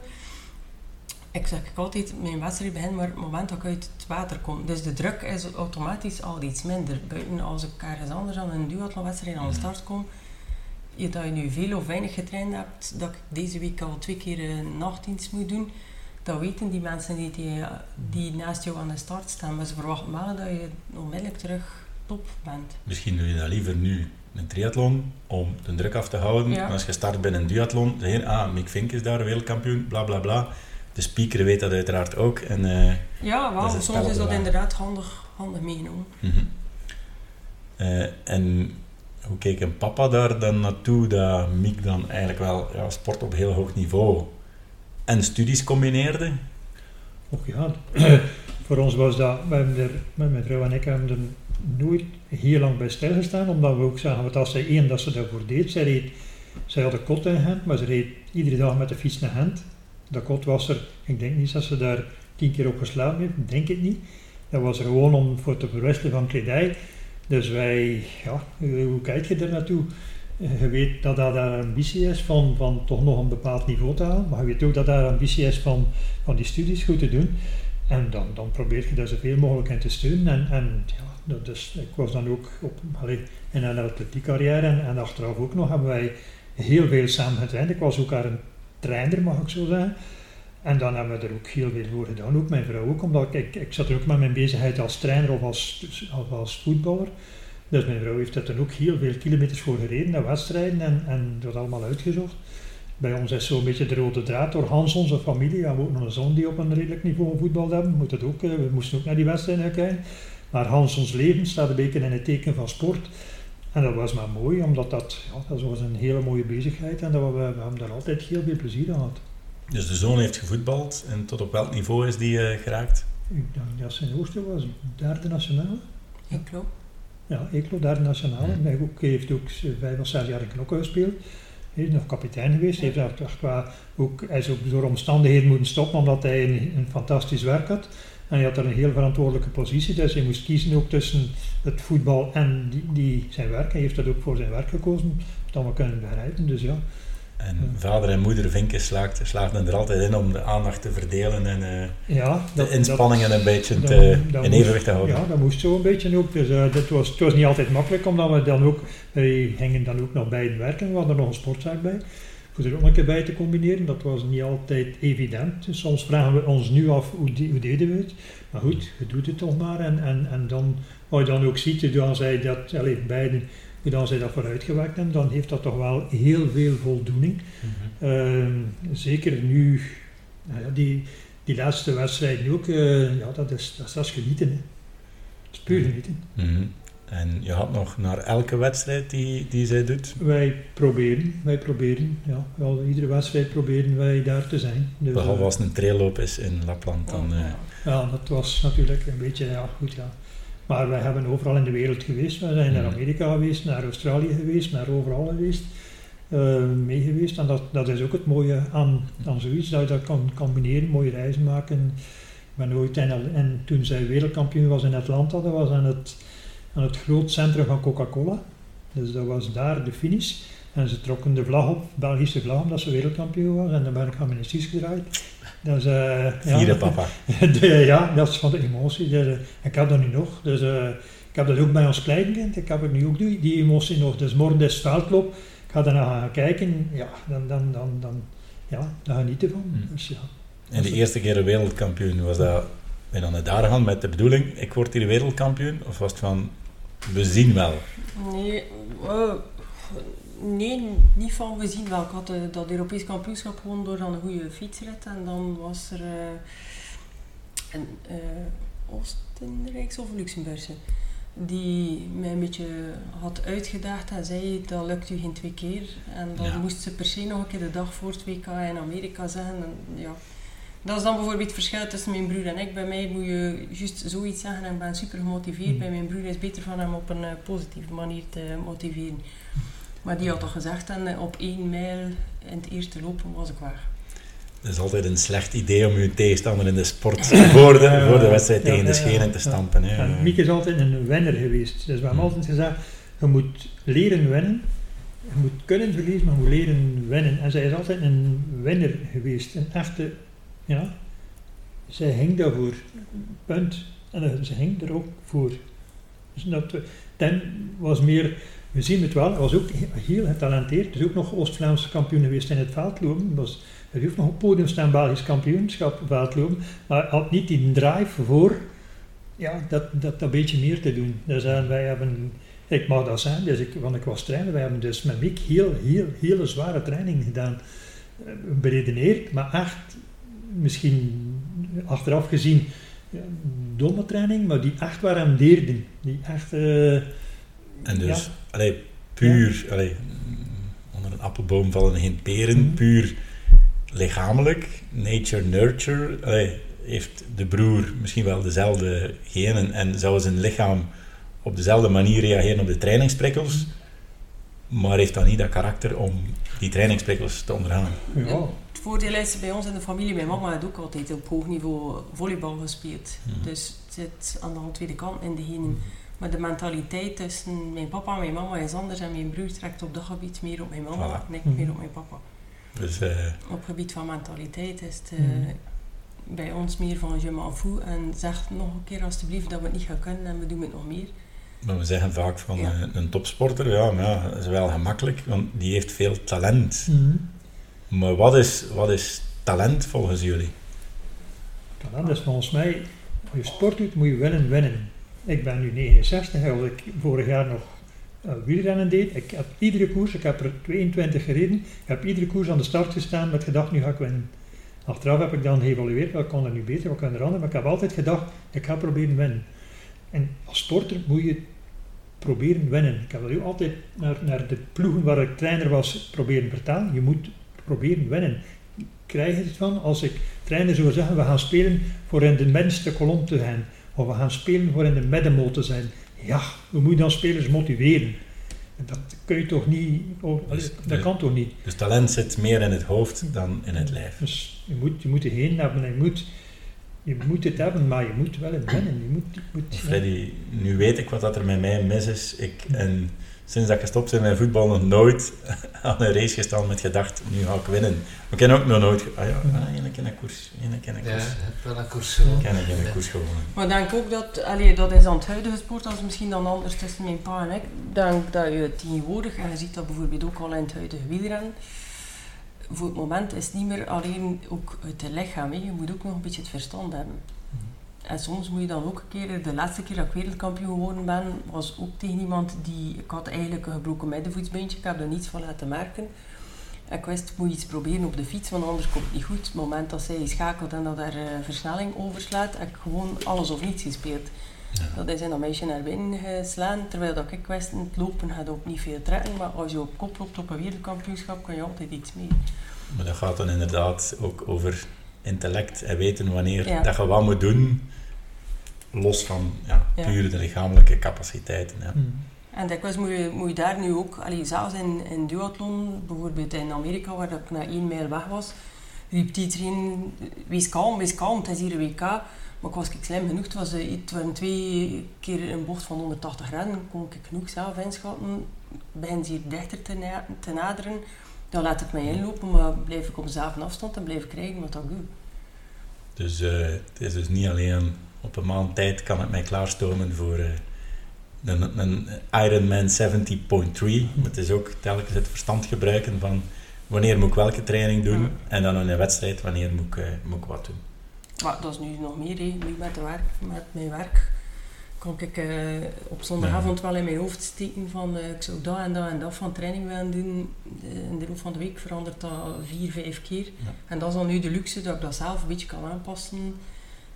Ik zeg ik altijd, mijn wedstrijd begint maar op het moment dat ik uit het water kom. Dus de druk is automatisch al iets minder. Buiten als ik ergens anders aan een duathlonwedstrijd aan de start kom, dat je nu veel of weinig getraind hebt, dat ik deze week al twee keer een nachtdienst moet doen, dat weten die mensen die, die naast jou aan de start staan. Maar ze verwachten wel dat je onmiddellijk terug top bent.
Misschien doe je dat liever nu, een triathlon, om de druk af te houden.
Ja.
Als je start bij een duathlon, zeg je, ah, Mick Vink is daar wereldkampioen, bla bla bla. De speaker weet dat uiteraard ook. En, eh,
Ja, wel, soms is dat inderdaad handig, handig meegenomen.
mhm. Eh, en hoe keek een papa daar dan naartoe, dat Mick dan eigenlijk wel ja, sport op heel hoog niveau en studies combineerde?
Och ja, voor ons was dat, we er, met mijn vrouw en ik hebben er nooit heel lang bij stilgestaan, omdat we ook zagen, wat als zij één, dat ze daarvoor deed, zij, reed, zij had een kot in Gent, maar ze reed iedere dag met de fiets naar Gent. Dat kot was er, ik denk niet dat ze daar tien keer op geslapen heeft, ik denk het niet. Dat was er gewoon om voor te verwisselen van kledij. Dus wij, ja, hoe hoe kijk je er naartoe? Eh, Je weet dat daar ambitie is van, van toch nog een bepaald niveau te halen, maar je weet ook dat daar ambitie is van, van die studies goed te doen. En dan, dan probeer je daar zoveel mogelijk in te steunen. En, en ja, is, ik was dan ook op, allee, in een atletiekcarrière en, en achteraf ook nog hebben wij heel veel samen getraind. Ik was ook haar een trainer, mag ik zo zeggen. En dan hebben we er ook heel veel voor gedaan, ook mijn vrouw ook, omdat ik, ik, zat er ook met mijn bezigheid als trainer of als, of als voetballer. Dus mijn vrouw heeft er dan ook heel veel kilometers voor gereden, naar wedstrijden en, en dat allemaal uitgezocht. Bij ons is zo'n beetje de rode draad door Hans, onze familie. We hebben ook nog een zoon die op een redelijk niveau voetbal hebben. Moet het ook, eh, we moesten ook naar die wedstrijden kijken. Maar Hans, ons leven, staat een beetje in het teken van sport. En dat was maar mooi, omdat dat, ja, dat was een hele mooie bezigheid. En dat we, we hebben daar altijd heel veel plezier aan gehad.
Dus de zoon heeft gevoetbald en tot op welk niveau is die eh, geraakt?
Ik denk dat zijn hoogste was, derde nationale.
Ik klopt.
Ja, Eeklo, derde nationale.
Ja.
Hij ook, heeft ook vijf of zes jaar in Knokke gespeeld. Hij is nog kapitein geweest. Hij, heeft daar echt qua, ook, hij is ook door omstandigheden moeten stoppen omdat hij een, een fantastisch werk had. En hij had daar een heel verantwoordelijke positie. Dus hij moest kiezen ook tussen het voetbal en die, die, zijn werk. Hij heeft dat ook voor zijn werk gekozen. Dat we kunnen begrijpen. Dus ja,
En vader en moeder Vinken slaagden, er altijd in om de aandacht te verdelen en eh,
Ja,
de inspanningen een beetje te,
dat
in
moest-
evenwicht te houden.
Ja, dat moest zo een beetje ook. Dus, eh, dat was, het was niet altijd makkelijk, omdat we dan ook, wij gingen dan ook nog beiden werken. We hadden er nog een sportzaak bij. Voor er ook een keer bij te combineren, dat was niet altijd evident. Dus soms vragen we ons nu af, hoe, de- hoe deden we het? Maar goed, je doet het toch maar. En, en, en dan, wat je dan ook ziet, dan zij dat, allez, beiden, hoe dan zij dat vooruitgewerkt hebben, dan heeft dat toch wel heel veel voldoening.
Mhm.
Ehm, zeker nu, nou ja, die, die laatste wedstrijden ook, eh, ja, dat is, dat is, dat is genieten. Hè. Dat is puur genieten.
Mhm. En je had nog naar elke wedstrijd die, die zij doet,
Wij proberen, wij proberen, ja, wel, iedere wedstrijd proberen wij daar te zijn. Dus,
behalve
eh,
als het een trailloop is in Lapland, dan... eh,
ja, dat was natuurlijk een beetje, ja, goed, ja. Maar wij hebben overal in de wereld geweest. We zijn naar
Mhm.
Amerika geweest, naar Australië geweest, naar overal geweest. eh, mee geweest. En dat, dat is ook het mooie aan, aan zoiets, dat je dat kan combineren, mooie reizen maken. Ik ben ooit in, en toen zij wereldkampioen was in Atlanta, dat was aan het, aan het groot centrum van Coca-Cola. Dus dat was daar de finish. En ze trokken de vlag op, Belgische vlag, omdat ze wereldkampioen was. En dan ben ik gaan mijn gedraaid. Dus, eh, ja.
vierde papa.
De- ja, dat is van de emotie. Dus, eh, ik heb dat nu nog. Dus, eh, ik heb dat ook bij ons kleinkind. Ik heb er nu ook die, die emotie nog. Dus morgen is veldloop. Ik ga daarna gaan kijken. Ja, dan, dan, dan, dan, ja, daar genieten van.
Mm.
Dus, ja.
En de eerste keer wereldkampioen, was dat... Ben je dan naar daar gegaan met de bedoeling, ik word hier wereldkampioen? Of was het van, we zien wel?
Nee, eh, nee, niet van gezien wel. Ik had eh, dat Europees kampioenschap gewonnen door dan een goede fietsrit. En dan was er eh, een eh Oostenrijkse of Luxemburgse die mij een beetje had uitgedaagd en zei dat lukt u geen twee keer. En dan
Ja.
moest ze per se nog een keer de dag voor het WK in Amerika zeggen. En, ja. Dat is dan bijvoorbeeld het verschil tussen mijn broer en ik. Bij mij moet je juist zoiets zeggen en ik ben super gemotiveerd.
Mm.
Bij mijn broer is het beter van hem op een positieve manier te motiveren. Maar die had al gezegd en eh, op één mijl in het eerste lopen was ik weg.
Het is altijd een slecht idee om je tegenstander in de sport voor de,
Ja,
voor de wedstrijd
ja,
tegen de
ja, ja,
schenen te
ja.
stampen. Hè.
En Mieke is altijd een winner geweest. Dus we hebben altijd gezegd, je moet leren winnen. Je moet kunnen verliezen, maar je moet leren winnen. En zij is altijd een winner geweest. Een echte, ja. Zij ging daarvoor. Punt. En eh, ze ging er ook voor. Dus dat, eh, Dan was meer, we zien het wel, hij was ook he- heel getalenteerd. Hij is ook nog Oost-Vlaamse kampioen geweest in het veldlopen. Was, hij heeft nog op podium staan, Belgisch kampioenschap veldlopen. Maar hij had niet die drive voor ja, dat, dat, dat beetje meer te doen. Dus eh, wij hebben, ik mag dat zijn, dus ik, want ik was trainer, wij hebben dus met Mick heel, heel, hele zware training gedaan. Eh, Beredeneerd, maar echt, misschien achteraf gezien, ja, domme training, maar die echt waar hem deerden. Die echt, eh,
En dus,
Ja.
Allee, puur, allee, onder een appelboom vallen geen peren,
Mhm.
puur lichamelijk, nature, nurture, allee, heeft de broer misschien wel dezelfde genen en zou zijn lichaam op dezelfde manier reageren op de trainingsprikkels, maar heeft dan niet dat karakter om die trainingsprikkels te ondergaan.
ja,
Het voordeel is bij ons in de familie, mijn mama had ook altijd op hoog niveau volleybal gespeeld.
Mhm.
Dus het zit aan de tweede kant in de genen. Maar de mentaliteit tussen mijn papa en mijn mama is anders en mijn broer trekt op dat gebied meer op mijn mama
Voilà.
en ik
Mhm.
meer op mijn papa.
Dus eh,
Op het gebied van mentaliteit is het eh,
Mhm.
bij ons meer van je m'en fout en zeg nog een keer alstublieft dat we het niet gaan kunnen en we doen het nog meer.
maar we zeggen vaak van
Ja.
eh, een topsporter, ja, maar ja, dat is wel gemakkelijk, want die heeft veel talent.
Mhm.
Maar wat is, wat is talent volgens jullie?
talent is volgens mij, als je sport doet, moet je winnen, winnen. Ik ben nu 69, als ik vorig jaar nog eh, wielrennen deed, ik heb iedere koers, ik heb er 22 gereden, ik heb iedere koers aan de start gestaan met gedacht, nu ga ik winnen. Achteraf heb ik dan geëvalueerd, wat kon er nu beter, wat kan er anders, maar ik heb altijd gedacht, ik ga proberen winnen. En als sporter moet je proberen winnen. Ik heb dat altijd naar, naar de ploegen waar ik trainer was proberen vertalen. Je moet proberen winnen. Krijg het van als ik trainer zou zeggen, we gaan spelen voor in de middenste kolom te zijn. Of we gaan spelen voor in de middenmoot te zijn. Ja, we moeten dan spelers motiveren. En dat kun je toch niet, oh,
Dus
dat kan toch niet.
Dus talent zit meer in het hoofd dan in het lijf.
Dus je moet, je moet erheen hebben en je moet je moet het hebben, maar je moet wel in winnen. Je moet, je moet,
Freddy, nu weet ik wat dat er met mij mis is. Ik, en sinds dat ik gestopt ben met voetbal nog nooit aan een race gestaan met gedacht, nu ga ik winnen. Maar ik ken ook nog nooit... Ah ja, ah, één keer een koers. Één keer een
Ja,
koers.
je hebt wel een koers gewonnen.
Ken ik in een koers gewonnen.
Maar ik denk ook dat, allee, dat is aan het huidige sport, dat is misschien dan anders tussen mijn pa en ik. Ik denk dat je tegenwoordig, en je ziet dat bijvoorbeeld ook al in het huidige wielrennen, voor het moment is het niet meer alleen ook het lichaam, hè. je moet ook nog een beetje het verstand hebben. En soms moet je dan ook een keer, de laatste keer dat ik wereldkampioen geworden ben, was ook tegen iemand die, ik had eigenlijk een gebroken middenvoetsbeentje, ik heb er niets van laten merken. En ik wist, moet iets proberen op de fiets, want anders komt het niet goed. Het moment dat zij schakelt en dat er eh, versnelling overslaat, heb ik gewoon alles of niets gespeeld. Dat is in dat meisje naar binnen geslaan, terwijl dat ik wist, het lopen gaat ook niet veel trekken, maar als je op kop loopt op een wereldkampioenschap, kan je altijd iets mee.
Maar dat gaat dan inderdaad ook over intellect en weten wanneer
Ja.
dat je wat moet doen, los van ja,
Ja.
puur de lichamelijke capaciteiten. Ja.
Hmm.
En dikwijls moet je, moet je daar nu ook, allee, zelfs in, in duathlon, bijvoorbeeld in Amerika, waar ik na één mijl weg was, riep iedereen, wees kalm, wees kalm, het is hier een WK. Maar ik was ik slim genoeg, het, was, eh, het waren twee keer een bocht van 180 graden, kon ik genoeg zelf inschatten. Begin ze hier dichter te, na- te naderen, dan laat ik mij inlopen, maar blijf ik op dezelfde afstand en blijf ik krijgen wat ik doe.
Dus eh, het is dus niet alleen op een maand tijd kan het mij klaarstomen voor eh, een, een Ironman 70.3, maar het is ook telkens het verstand gebruiken van wanneer moet ik welke training doen en dan in een wedstrijd wanneer moet ik, eh, moet ik wat doen.
Maar dat is nu nog meer, hè. nu met, de werk, met mijn werk kon ik eh, op zondagavond wel in mijn hoofd steken van eh, ik zou dat en dat en dat van training willen doen. Eh, in de loop van de week verandert dat vier, vijf keer.
Ja.
En dat is dan nu de luxe dat ik dat zelf een beetje kan aanpassen.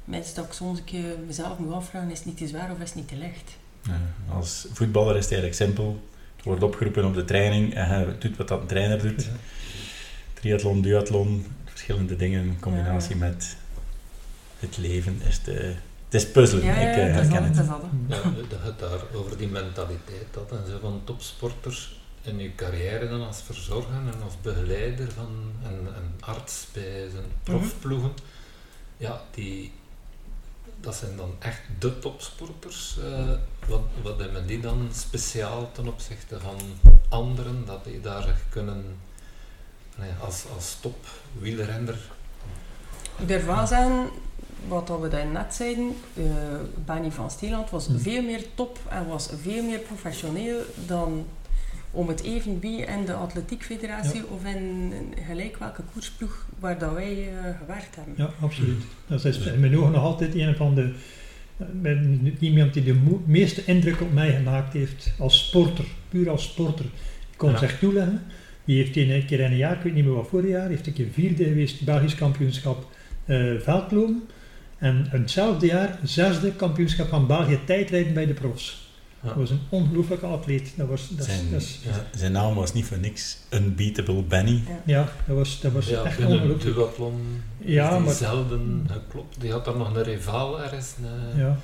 Mensen dat ik soms een keer mezelf moet afvragen, is het niet te zwaar of is het niet te licht?
Ja, als voetballer is het eigenlijk simpel. Je wordt opgeroepen op de training en je doet wat dat een trainer doet.
Ja.
Triathlon, duathlon, verschillende dingen in combinatie met het leven is het is puzzelen.
Ja, ja,
ik eh,
dat is
herken
dat,
het.
dat is dat, hè.
Ja, dat gaat daar over die mentaliteit dat en zo van topsporters in je carrière dan als verzorger en als begeleider van en, en arts bij zijn profploegen. Ja, die, dat zijn dan echt de topsporters. eh, wat, wat hebben die dan speciaal ten opzichte van anderen, dat die daar echt kunnen nee, als, als top wielrenner
Ik durf wel zeggen, wat we daarnet zeiden, eh Benny van Steeland was
Hmm.
veel meer top en was veel meer professioneel dan om het even bij in de atletiekfederatie of in gelijk welke koersploeg waar dat wij eh, gewerkt hebben.
Ja, absoluut. Dat is in mijn ogen nog altijd een van de... eh, Iemand die de meeste indruk op mij gemaakt heeft als sporter, puur als sporter. Ik kon
Ja.
zich toeleggen. Die heeft een keer in een jaar, ik weet niet meer wat vorig jaar, heeft een keer vierde geweest, Belgisch kampioenschap eh veldlopen. En hetzelfde jaar, zesde kampioenschap van België tijdrijden bij de profs.
Ja.
Dat was een ongelooflijke atleet. Dat was, dat,
Zijn,
is-
Ja.
zijn naam was niet voor niks Unbeatable Benny.
ja, dat was, dat was
Ja,
echt ongelooflijk.
duathlon
Ja,
is die
maar-
zelden geklopt. Die had daar nog een rivaal ergens. Een,
Ja.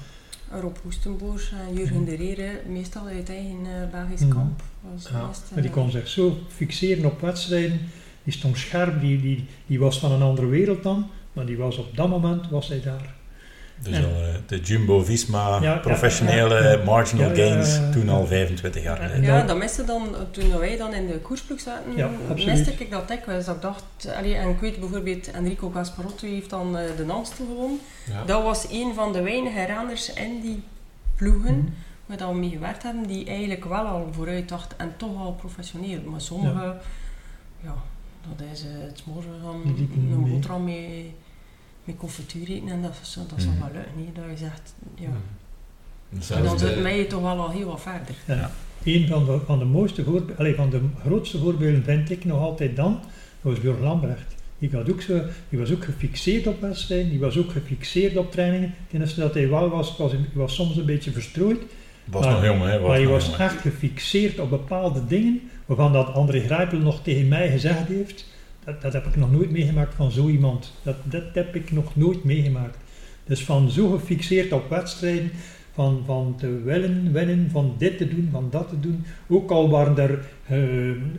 Rob Hoestenboers en Jurgen de Rere, meestal uit eigen eh, Belgisch
Mhm.
kamp. Was
Ja,
Maar die
eh,
kon zich zo fixeren op wedstrijden. Die stond scherp, die, die, die was van een andere wereld dan. Maar die was op dat moment, was hij daar.
Dus al eh, de Jumbo-Visma,
Ja,
professionele
ja, ja.
marginal gains,
ja, ja.
toen al 25 jaar geleden.
Ja,
dat-
miste dan, toen wij dan in de koersploeg zaten,
Ja,
miste ik dat dikwijls. Dat ik dacht, allee, en ik weet bijvoorbeeld, Enrico Gasparotto heeft dan eh, de Amstel gewonnen.
ja.
Dat was een van de weinige renners in die ploegen
Mhm.
waar dat we mee gewerkt hebben, die eigenlijk wel al vooruit dacht en toch al professioneel. Maar sommigen, ja, dat is het morgen van een
mee.
boterham met, met confituur eten en dat, is- dat zal
Mhm.
wel lukken. Dat je zegt, ja.
Dus
En dan zit mij toch wel al heel wat verder.
Ja. Een van de, van de mooiste voorbeelden, van de grootste voorbeelden vind ik nog altijd dan, dat was Björn Lambrecht. Die, had ook zo, die was ook gefixeerd op wedstrijden, die was ook gefixeerd op trainingen. Enige dat hij wel was, was, hij was soms een beetje verstrooid,
was
maar-
nog jong, hè? Was
maar
nog
was echt gefixeerd op bepaalde dingen, waarvan dat André Grijpel nog tegen mij gezegd heeft, dat, dat heb ik nog nooit meegemaakt van zo iemand. Dat, dat heb ik nog nooit meegemaakt. Dus van zo gefixeerd op wedstrijden, van, van te willen winnen, van dit te doen, van dat te doen. Ook al waren er eh,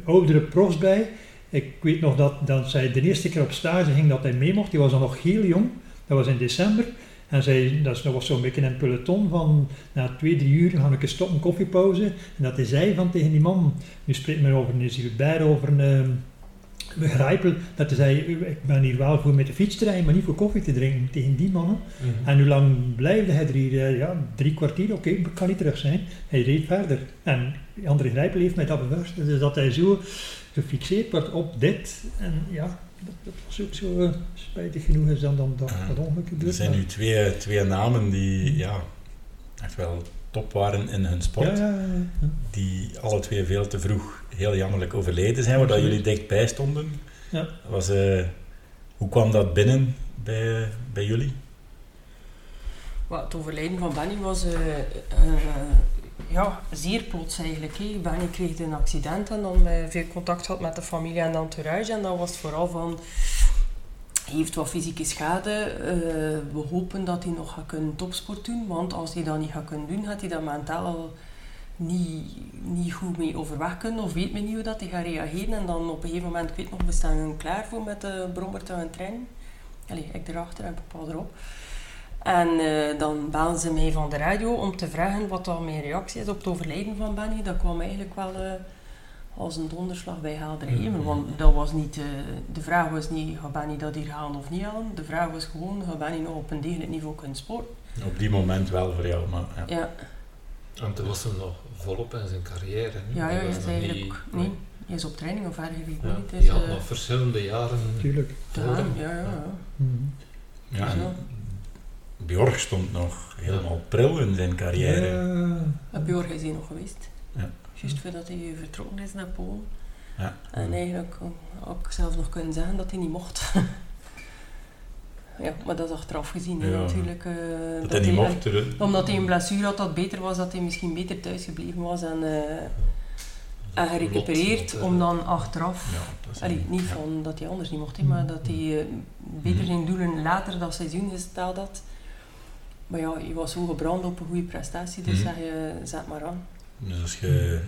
oudere profs bij. Ik weet nog dat, dat zij de eerste keer op stage ging dat hij mee mocht. Die was dan nog heel jong. Dat was in december. En zij, dat was zo'n beetje een peloton van na twee, drie uur gaan ik een stoppen, koffiepauze. En dat hij zei van tegen die man, nu spreekt men over een Gilbert, over een begrijpel, dat hij zei, ik ben hier wel voor met de fiets te rijden, maar niet voor koffie te drinken, tegen die mannen.
Mhm.
En hoe lang blijfde hij er hier? Ja, drie kwartier, oké, ik kan niet terug zijn. Hij reed verder. En André Grijpel heeft mij dat bevestigd, dus dat hij zo gefixeerd wordt op dit. En ja, dat, was ook zo eh, spijtig genoeg is dan, dan dat, dat ongeluk
Er
gebeurd.
zijn nu twee, twee namen die ja, echt wel top waren in hun sport.
ja, ja, ja.
Die alle twee veel te vroeg heel jammerlijk overleden zijn, waar dat jullie dichtbij stonden. Was, eh, hoe kwam dat binnen bij, bij jullie?
Het overlijden van Benny was eh, eh, ja, zeer plots eigenlijk. Hè. Benny kreeg een accident en dan eh, veel contact had met de familie en de entourage. En dan was het vooral van, heeft wat fysieke schade. eh, we hopen dat hij nog gaat kunnen topsport doen. Want als hij dat niet gaat kunnen doen, gaat hij dat mentaal niet, niet goed mee overweg kunnen. Of weet men niet hoe dat hij gaat reageren. En dan op een gegeven moment, ik weet nog, we staan klaar voor met de brommer te gaan trainen. Allee, ik erachter en papa erop. En eh, dan bellen ze mij van de radio om te vragen wat dan mijn reactie is op het overlijden van Benny. Dat kwam eigenlijk wel eh, als een donderslag bij helder hemel.
Mhm.
Want dat was niet, eh, de vraag was niet, gaat Benny dat hier halen of niet halen? De vraag was gewoon, gaat Benny nog op een degelijk niveau kunnen sporten?
Op die moment wel voor jou, maar ja.
Ja,
En toen was hem nog volop in zijn carrière. hè.
ja, ja,
Hij
is eigenlijk,
niet-
nee, hij is op training of ergens, ik weet
Ja,
niet.
die
Dus,
had nog verschillende jaren
Tuurlijk.
te
voor hem.
Ja, ja, ja.
Ja en
Zo.
Bjorg stond nog helemaal pril in zijn carrière.
Ja,
Op Jorg is hij nog geweest.
Ja.
Juist voordat hij vertrokken is naar Polen.
Ja.
En eigenlijk had ik zelf nog kunnen zeggen dat hij niet mocht. ja, maar dat is achteraf gezien natuurlijk. eh,
Dat hij niet mocht. er-
Omdat hij een blessure had dat beter was, dat hij misschien beter thuis gebleven was en, eh, en gerecupereerd. Om dan achteraf,
Ja, dat is
allee, niet
ja.
van dat hij anders niet mocht, hè, maar dat hij eh, beter zijn doelen later dat seizoen gesteld had. Maar ja, hij was zo gebrand op een goede prestatie, dus
Mhm.
zeg je, zet maar aan.
Dus als je...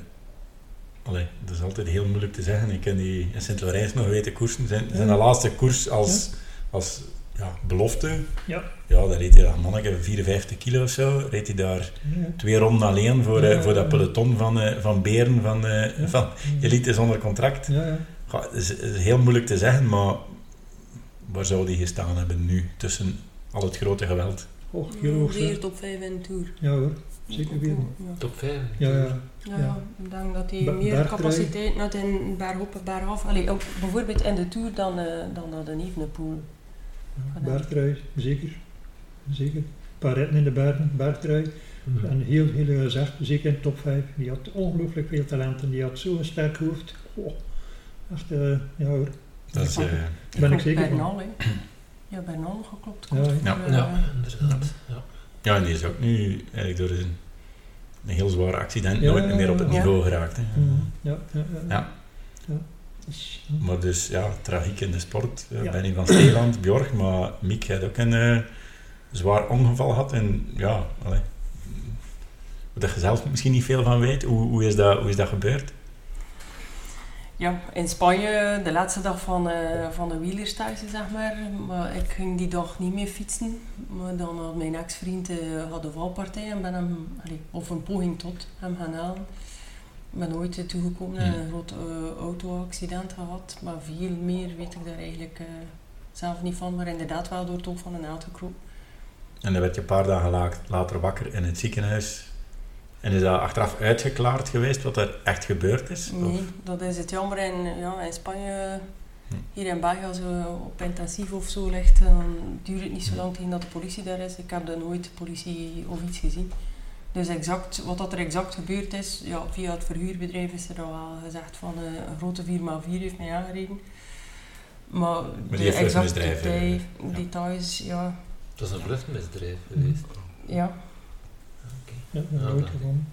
Allee, dat is altijd heel moeilijk te zeggen. Ik ken die in Sint-Laurens nog weten koersen. Zijn, zijn de laatste koers als, als ja, belofte.
Ja.
Ja, dan reed hij dat manneke 54 kilo of zo. Reed hij daar
ja.
twee ronden alleen voor, eh,
Ja.
voor dat peloton van, eh, van beren van, eh,
Ja.
van elite zonder contract.
Ja, ja.
Is, is heel moeilijk te zeggen, maar waar zou die gestaan hebben nu tussen al het grote geweld?
Och, heel hoog.
Zeer
hè.
top 5 in de Tour.
Ja hoor, zeker weten.
Ja.
Top 5.
Ja, ja.
Ja,
Ja.
ja. ik denk dat hij
Ba-
meer capaciteit had in bergop en bergaf. Allee, ook bijvoorbeeld in de Tour dan, eh dan dat een Evenepoel.
Ja, Bergtrui, zeker. Zeker. Een paar ritten in de bergen, bergtrui.
Mhm.
En heel, heel gezegd, zeker in de top 5. Die had ongelooflijk veel talenten. Die had zo'n sterk hoofd. Oh, echt, eh, ja hoor.
Dat is, eh,
Ben ik zeker.
Bernal. Ja, Bernal nog geklopt.
Ja,
Komt
ja.
eh,
inderdaad. Ja.
ja, en die is ook nu eigenlijk door een, een heel zwaar accident
Ja,
nooit meer op het
ja.
niveau geraakt. Hè.
Ja, ja, ja.
Ja.
Ja. Ja.
Maar dus ja, tragiek in de sport. Uh,
Ja.
Benny van Steeland, Bjorg, maar Miek had ook een eh, zwaar ongeval gehad. En ja, allee, dat je zelf misschien niet veel van weet. Hoe, hoe, is, dat, hoe is dat gebeurd?
Ja, in Spanje, de laatste dag van, eh, van de wielerstage, zeg maar. Maar ik ging die dag niet meer fietsen. Maar dan had mijn ex-vriend eh, had een valpartij en ben hem, allee, of een poging tot, hem gaan halen. Ik ben nooit eh, toegekomen en een groot auto-accident gehad. Maar veel meer weet ik daar eigenlijk zelf niet van. Maar inderdaad wel door het oog van een naald gekropen.
En dan werd je een paar dagen la- later wakker in het ziekenhuis. En is dat achteraf uitgeklaard geweest wat er echt gebeurd is? Of-
Nee, dat is het jammer. In, ja, in Spanje,
Hm.
hier in België, als je op intensief of zo ligt, dan duurt het niet zo
Hm.
lang tegen dat de politie daar is. Ik heb daar nooit politie of iets gezien. Dus exact, wat dat er exact gebeurd is, ja, via het verhuurbedrijf is er al wel gezegd van eh, een grote 4x4 heeft mij aangereden. Maar,
die
de
heeft
exacte
misdrijven,
detail-
ja.
details, ja,
Dat is een vluchtmisdrijf geweest.
ja.
Ja, nooit gevonden.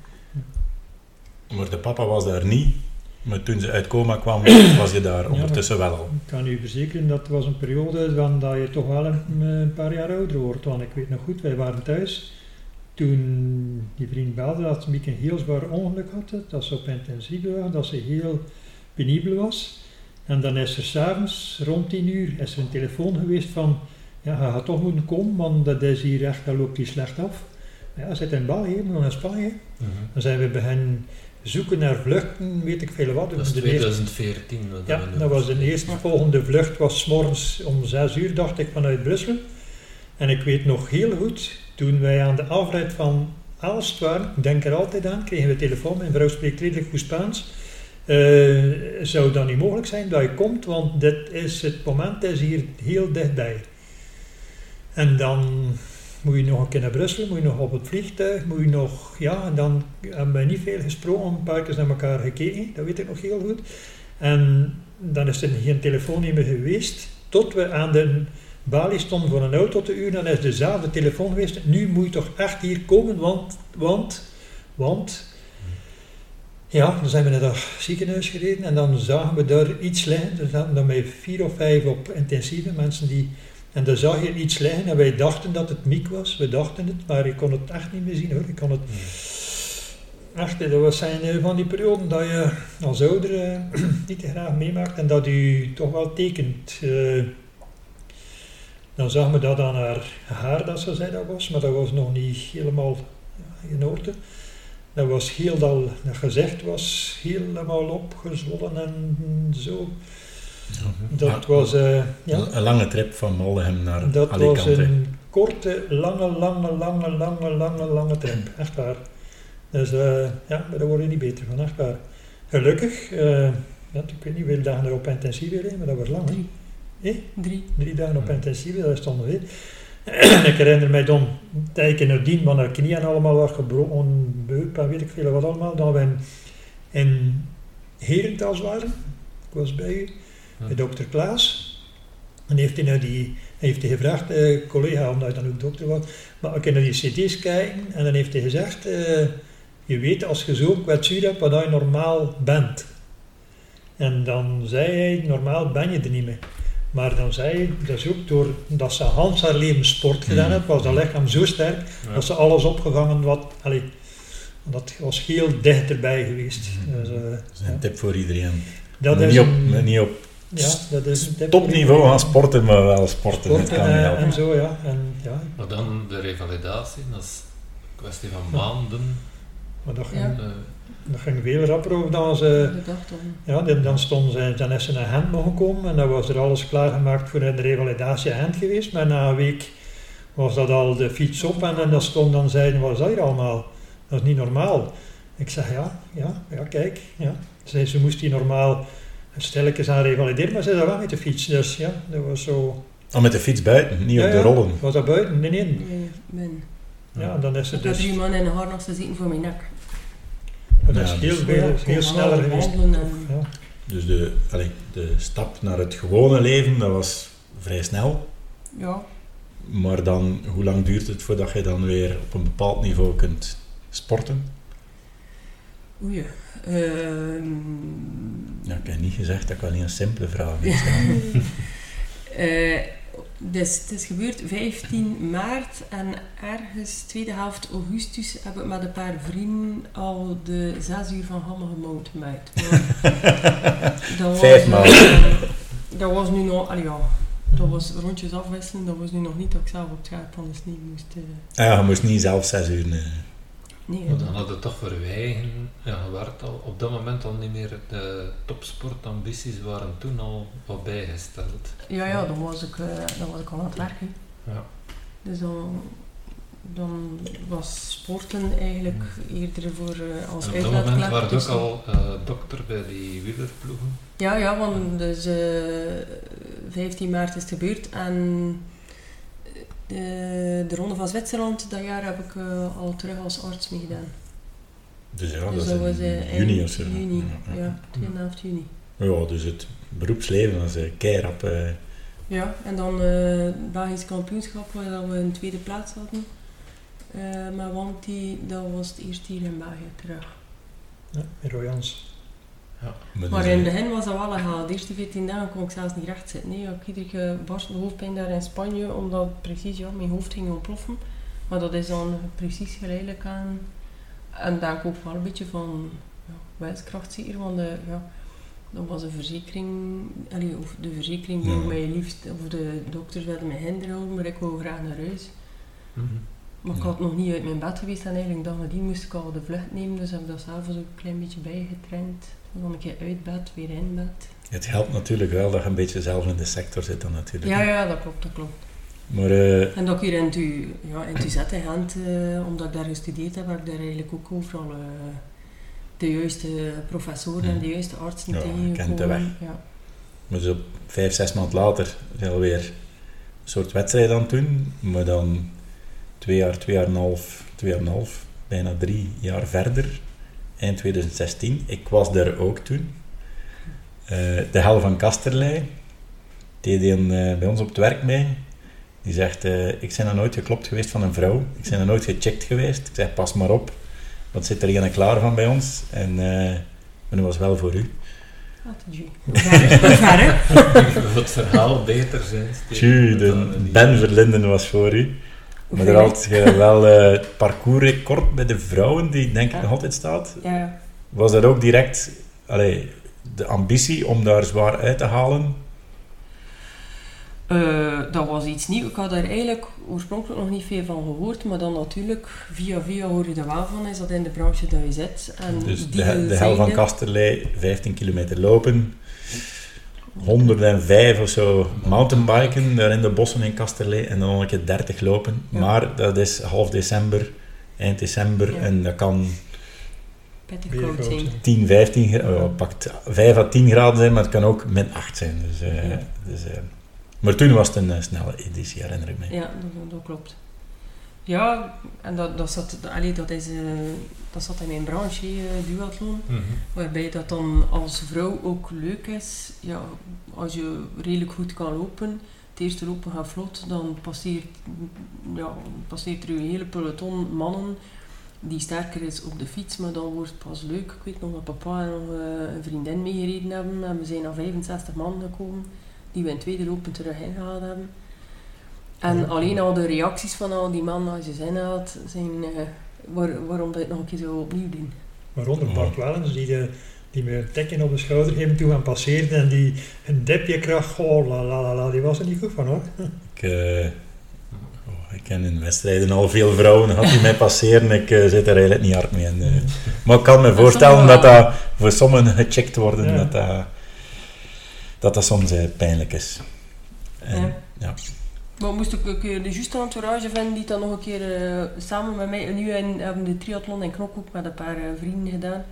Maar de papa was daar niet. Maar toen ze uit coma kwam, was je daar ondertussen wel al.
Ik kan u verzekeren dat was een periode van dat je toch wel een, een paar jaar ouder wordt. Want ik weet nog goed, wij waren thuis. Toen die vriend belde dat Mieke een heel zwaar ongeluk had, dat ze op intensief lag, dat ze heel penibel was. En dan is er s'avonds rond 10 uur is er een telefoon geweest van ja, hij gaat toch moeten komen, want dat is hier echt, dat loopt hier slecht af. Ja, hij zit in België, maar in Spanje. Dan zijn we beginnen zoeken naar vluchten, weet ik veel wat.
Dat is
De eerste-
2014. wat
ja, dat was de eerste volgende vlucht, was 's morgens om 6 uur, dacht ik, vanuit Brussel. En ik weet nog heel goed, toen wij aan de afrit van Aalst waren, ik denk er altijd aan, kregen we telefoon, mijn vrouw spreekt redelijk goed Spaans. Eh, zou dat niet mogelijk zijn dat je komt, want dit is het moment is hier heel dichtbij. En dan moet je nog een keer naar Brussel, moet je nog op het vliegtuig, moet je nog, ja, en dan hebben we niet veel gesproken, een paar keer naar elkaar gekeken, dat weet ik nog heel goed. En dan is er geen telefoon meer geweest, tot we aan de balie stonden voor een auto te uren, dan is dezelfde telefoon geweest, nu moet je toch echt hier komen, want, want, want... Ja, dan zijn we naar dat ziekenhuis gereden en dan zagen we daar iets liggen. Er zaten dan met vier of vijf op intensieve mensen die... En dan zag je iets liggen en wij dachten dat het Miek was. We dachten het, maar ik kon het echt niet meer zien hoor. Ik kon het... Echt, dat was zijn eh, van die perioden dat je als ouder eh, niet te graag meemaakt en dat u toch wel tekent. Eh, dan zag me dat aan haar haar dat ze zei dat was, maar dat was nog niet helemaal in orde. Dat was heel dat, dat gezicht was helemaal opgezwollen en zo. Dat
Ja,
was, eh, ja,
Een, lange trip van Maldegem naar
dat was
Alicante.
een korte, lange, lange, lange, lange, lange, lange trip. Echt waar. Dus eh, ja, maar daar word je niet beter van, echt waar. Gelukkig, eh, ja, ik weet niet hoeveel dagen er op intensief weer, maar dat was lang. Hè?
Drie.
Eh?
Drie.
Drie dagen op intensief, dat is dan weer. ik herinner mij dan dat ik nadien van haar knieën allemaal was gebroken, beup en weet ik veel wat allemaal, dat we in, in Herentals waren. Ik was bij u, bij dokter Klaas. En heeft hij, naar die, heeft hij gevraagd, eh, collega, omdat hij dan ook dokter was, maar ik kan naar die cd's kijken en dan heeft hij gezegd, eh, je weet als je zo'n kwetsuur hebt wat je normaal bent. En dan zei hij, normaal ben je er niet meer. Maar dan zei hij, dat is ook doordat ze Hans haar leven sport gedaan
Mm.
heeft, was dat lichaam zo sterk,
Ja.
dat ze alles opgevangen wat, allee, dat was heel dichterbij geweest. Dus, eh,
Dat is een
ja.
tip voor iedereen.
Dat is
niet, op,
een-
niet op
ja, dat is
topniveau gaan sporten, maar wel sporten.
Sporten
dat kan niet
en, zo, ja. En, ja
Maar dan de revalidatie, dat is een kwestie van maanden.
maar dat, ging,
Eh,
dat ging veel rapper over dan ze... Ja, dan, stonden ze, dan is ze naar Gent mogen komen en dan was er alles klaargemaakt voor de revalidatie aan Gent geweest. Maar na een week was dat al de fiets op en, en dan stond dan zeiden, wat is dat hier allemaal? Dat is niet normaal. Ik zeg, ja, ja, ja, kijk, ja. Ze, ze moest die normaal stilletjes aan revalideren, maar ze is daar wel met de fiets. Dus ja, dat was zo...
Oh, met de fiets buiten, niet
ja,
op de
ja,
rollen.
Was dat buiten? Nee, nee.
Nee, ben.
Ja, dan is
Ik
het dus...
drie mannen in een harnas te zitten voor mijn nek.
maar dat is
Ja,
heel,
dus-
veel,
Ja,
heel sneller geweest.
en-
Ja.
Dus de, allee, de stap naar het gewone leven, dat was vrij snel.
Ja,
Maar dan, hoe lang duurt het voordat je dan weer op een bepaald niveau kunt sporten?
oei. Ehm,
Ja, ik heb niet gezegd dat ik wel niet een simpele vraag heb
eh, dus het is gebeurd 15 maart en ergens tweede helft augustus heb ik met een paar vrienden al de 6 uur van Hamme gemount gemaakt. Maar dat was,
Vijf maal.
eh, dat was nu nog, allee, ja, dat was rondjes afwisselen, dat was nu nog niet dat ik zelf op het scherp van de sneeuw moest. eh,
Ah ja, je moest niet zelf zes uur... eh,
nee,
maar dan hadden we toch voor ja, al op dat moment al niet meer, de topsportambities waren toen al wat bijgesteld.
Ja, ja, dan was ik, eh, dan was ik al aan het werken.
Ja.
Dus dan, dan was sporten eigenlijk eerder voor eh, als
En op dat moment
uitlaatklep.
waren ook
dus-
al eh, dokter bij die wielerploegen.
Ja, ja, want dus eh 15 maart is het gebeurd en de, de Ronde van Zwitserland, dat jaar heb ik eh, al terug als arts meegedaan.
Dus ja,
dus
dat
was
in
eh,
juni of zo.
Juni,
Ja,
ja, 2,5 juni.
Ja, dus het beroepsleven was uh, keirap. eh
Ja, en dan eh Belgisch kampioenschap, waar we een tweede plaats hadden. Eh maar want die, dat was het eerste hier in België terug.
Ja, met Royans.
Maar
Maar in het begin was dat wel legaal. De eerste 14 dagen kon ik zelfs niet recht zitten. Nee, ik had iedere keer barstende hoofdpijn daar in Spanje, omdat precies ja, mijn hoofd ging ontploffen. Maar dat is dan precies geleidelijk aan. En daar ook wel een beetje van ja, wijskracht zeker, want eh, ja, Dat was een verzekering, allee, of de verzekering
Ja.
mij liefst, of de dokters wilden mij hinder houden, maar ik wou graag naar huis.
Mhm.
Maar ik
Ja.
had nog niet uit mijn bed geweest en eigenlijk dag nadien moest ik al de vlucht nemen, dus heb ik dat s'avonds ook een klein beetje bijgetraind. Dan een keer uit bed, weer in bed.
Het helpt natuurlijk wel dat je een beetje zelf in de sector zit dan natuurlijk.
Ja, ja, dat klopt, dat klopt.
Maar eh,
En dat ik hier in tu, ja, in Tuzet in Gent, eh, omdat ik daar gestudeerd heb, heb ik daar eigenlijk ook overal eh, de juiste professoren en de juiste artsen
Ja,
tegengekomen.
kent de weg.
Ja.
maar zo vijf, zes maanden later zijn we weer een soort wedstrijd aan het doen. Maar dan twee jaar, twee jaar en een half, twee jaar en een half, bijna drie jaar verder. Eind 2016. Ik was daar ook toen. Eh, de hel van Kasterlei. Die deed een, eh, bij ons op het werk mee. Die zegt, eh, ik ben nog nooit geklopt geweest van een vrouw. Ik ben nog nooit gecheckt geweest. Ik zeg, pas maar op. Wat zit er een klaar van bij ons? En, eh, maar dat was wel voor u.
Wat een ju. Ver, ver, hè?
Voor het verhaal beter zijn.
De Ben Verlinden was voor u. Maar daar had je wel eh, het parcoursrecord bij de vrouwen, die denk ik
Ja.
nog altijd staat.
Ja.
Was dat ook direct allee, de ambitie om daar zwaar uit te halen?
Eh, dat was iets nieuws. Ik had daar eigenlijk oorspronkelijk nog niet veel van gehoord, maar dan natuurlijk via via hoor je er wel van, is dat in de branche dat je zit. En
Dus
die
de, de hel van Kasterlei, 15 kilometer lopen, 105 of zo mountainbiken daar in de bossen in Kasterlee en dan nog een keer 30 lopen.
Ja.
Maar dat is half december, eind december
Ja.
en dat kan
Pittig
Weer
koud
koud,
zijn.
hè.
10, 15, gra-
Ja.
oh, pakt 5 à 10 graden zijn, maar het kan ook min 8 zijn. Dus, eh,
Ja.
dus, eh, maar toen was het een eh, snelle editie, herinner ik me.
Ja, dat, dat klopt. Ja, en dat, dat, zat, allee, dat, is, eh, dat zat in mijn branche, eh, duathlon.
Mhm.
Waarbij dat dan als vrouw ook leuk is. Ja, als je redelijk goed kan lopen, het eerste lopen gaat vlot, dan passeert, ja, passeert er een hele peloton mannen die sterker is op de fiets, maar dan wordt het pas leuk. Ik weet nog dat papa en nog eh, een vriendin meegereden hebben en we zijn naar 65 man gekomen die we in het tweede lopen terug ingehaald hebben. En
Ja.
alleen al de reacties van al die mannen als je zin had, zijn eh, waar- waarom dat je het nog een keer zo opnieuw doen.
Waaronder. Bart Wellens, die, de, die me een tikje op de schouder geven toe aan passeerde en die een dipje kracht, oh la la la la, die was er niet goed van hoor.
Ik, eh, oh, ik ken in wedstrijden al veel vrouwen gehad die mij passeren. Ik eh, zit er eigenlijk niet hard mee in. eh. Maar ik kan me voorstellen dat dat voor sommigen gecheckt worden,
Ja.
dat, dat, dat dat soms eh, pijnlijk is. En,
Ja.
ja.
Maar moest ik een keer de juiste entourage vinden die dan nog een keer eh, samen met mij, nu in, hebben de triathlon in Knok ook met een paar eh, vrienden gedaan,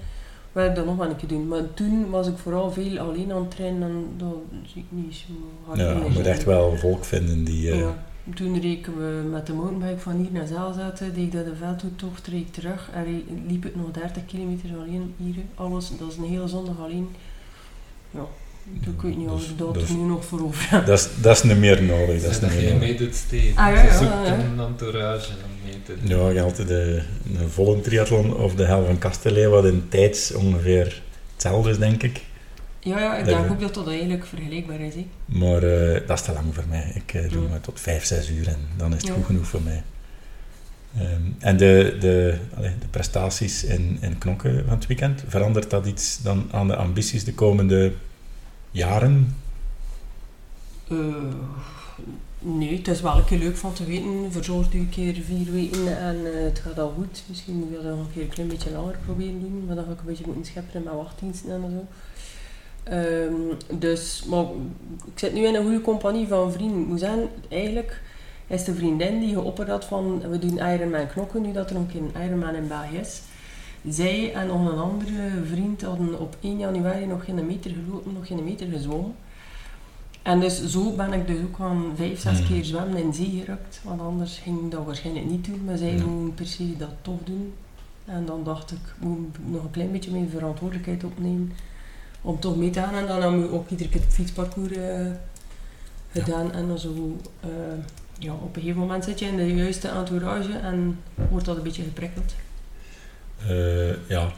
wil ik dat nog wel een keer doen. Maar toen was ik vooral veel alleen aan het trainen en dat zie ik niet zo hard
Ja, je moet echt wel volk vinden die... eh,
Ja. Toen reken we met de mountainbike van hier naar Zaalzetten, deed ik dat de veldtocht, reed ik terug en liep ik nog 30 kilometer alleen hier. Alles, dat is een hele zondag alleen. Ja, ik weet niet of
Dus-
ik dat
dus-
er nu nog voor over heb.
Dat is, dat is niet meer nodig. Dat is niet
dat
meer
je
nodig.
meedoet steeds.
Ah, ja, ja,
zoekt
ja.
een entourage om mee te doen.
Ja, je had de, een volle triathlon of de hel van Kastelee, wat in tijds ongeveer hetzelfde is, denk ik.
Ja, ja, ik
Dat
denk
je-
ook dat dat eigenlijk vergelijkbaar is.
Maar eh, dat is te lang voor mij. Ik eh, doe
Ja.
maar tot 5, 6 uur en dan is het
Ja.
goed genoeg voor mij. Ehm, en de, de, allee, de prestaties in, in knokken van het weekend, verandert dat iets dan aan de ambities de komende jaren?
Eh, nee, het is wel een keer leuk van te weten. Verzorgd u een keer vier weken en eh, het gaat al goed. Misschien moet je dat nog een keer een klein beetje langer proberen doen. Maar dan ga ik een beetje moeten schepperen met wachtdiensten en zo. Ehm, dus, maar ik zit nu in een goede compagnie van vrienden. Ik moet zeggen, eigenlijk is de vriendin die geopperd had van we doen Ironman knokken, nu dat er nog een Ironman in België is. Zij en nog een andere vriend hadden op 1 januari nog geen meter gelopen, nog geen meter gezwommen. En dus zo ben ik dus ook aan vijf, zes
Mhm.
keer zwemmen in zee gerukt. Want anders ging ik dat waarschijnlijk niet doen. Maar zij
Ja.
per se dat toch doen. En dan dacht ik, ik moet nog een klein beetje mijn verantwoordelijkheid opnemen. Om toch mee te gaan. En dan hebben we ook iedere keer het fietsparcours eh, gedaan. En dan zo, eh, ja, op een gegeven moment zit je in de juiste entourage en wordt dat een beetje geprikkeld.
Eh, ja.